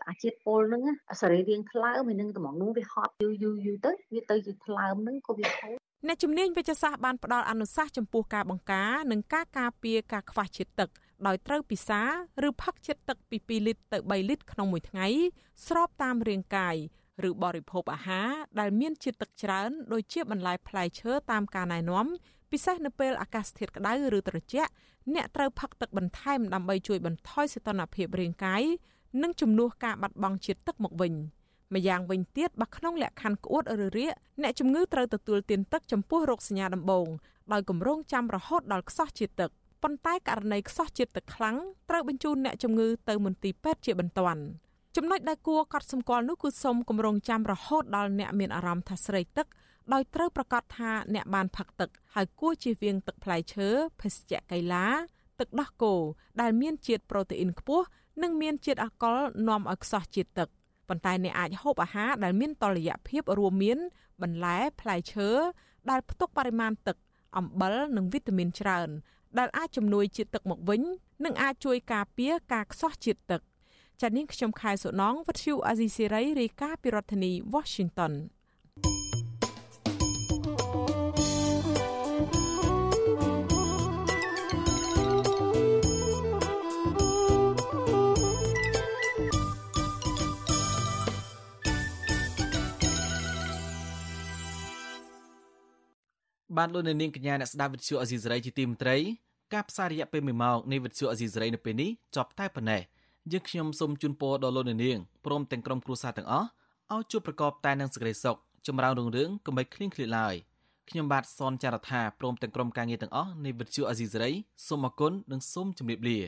អាជាតិពុលហ្នឹងសរីរាង្គថ្លើមហើយនឹងតម្រងនោមវាហត់យូរយូរយូរទៅវាទៅជាថ្លើមហ្នឹងក៏វាខូចអ្នកជំនាញវិទ្យាសាស្ត្របានផ្ដល់អនុសាសន៍ចំពោះការបង្ការនិងការការពារការខ្វះជាតិទឹក ដោយត្រូវពិសាឬផឹកជាតិទឹកពី2លីត្រទៅ3លីត្រក្នុងមួយថ្ងៃ ស្របតាមរាងកាយឬបរិភោគអាហារដែលមានជាតិទឹកច្រើនដូចជាបន្លែផ្លែឈើតាមការណែនាំពិសេសនៅពេលអាកាសធាតុក្តៅឬត្រជាក់អ្នកត្រូវផឹកទឹកបន្ថែមដើម្បីជួយបន្ថយសីតុណ្ហភាពរាងកាយនិងជំនួសការបាត់បង់ជាតិទឹកមកវិញម្យ៉ាងវិញទៀតបើក្នុងលក្ខខណ្ឌក្អួតឬរាកអ្នកជំងឺត្រូវទទួលទានទឹកចំពោះរោគសញ្ញាដំបូងដោយគម្រោងចាំរហូតដល់ខ្សោះជាតិទឹក ប៉ុន្តែករណីខ្សោះជាតិទឹកខ្លាំងត្រូវបញ្ជូនអ្នកជំងឺទៅមន្ទីរពេទ្យជាបន្ទាន់ចំណុចដែលគួរកត់សម្គាល់នោះគឺសូមគម្រោងចាំរហូតដល់អ្នកមានអារម្មណ៍ថាស្រេកទឹកដោយត្រូវប្រកាសថាអ្នកបានផឹកទឹកហើយគួរជៀសវាងទឹកផ្លែឈើភេសជ្ជៈកៃឡា ទឹកដោះគោដែលមានជាតិប្រូតេអ៊ីនខ្ពស់និងមានជាតិអាល់កុលនាំឲ្យខ្សោះជាតិទឹកប៉ុន្តែអ្នកអាចហូបអាហារដែលមានតុល្យភាពរួមមាន បន្លែផ្លែឈើដែលផ្ទុកបរិមាណទឹកអំបិលនិងវីតាមីនច្រើន ដែលអាចជំនួយជាតិទឹកមកវិញនិងអាចជួយការពារការខ្សោះជាតិទឹកចានាងខ្ញុំខែសុណងវັດឈូអាស៊ីសេរីរាយការណ៍ពីរដ្ឋធានី Washington បានលោកនៅនាងកញ្ញាអ្នកស្ដាប់វិទ្យុអេស៊ីសរ៉ៃជាទីមត្រីការផ្សាយរយៈពេល1ម៉ោងនៃវិទ្យុអេស៊ីសរ៉ៃនៅពេលនេះចប់តែប៉ុណ្ណេះយើងខ្ញុំសូមជូនពរដល់លោកនៅនាងព្រមទាំងក្រុមគ្រួសារទាំងអស់ឲ្យជួបប្រកបតែនឹងសេចក្តីសុខចម្រើនរុងរឿងកុំបីឃ្លៀងឃ្លាតឡើយខ្ញុំបាទសនចាររថាព្រមទាំងក្រុមការងារទាំងអស់នៃវិទ្យុអេស៊ីសរ៉ៃសូមអគុណនិងសូមជម្រាបលា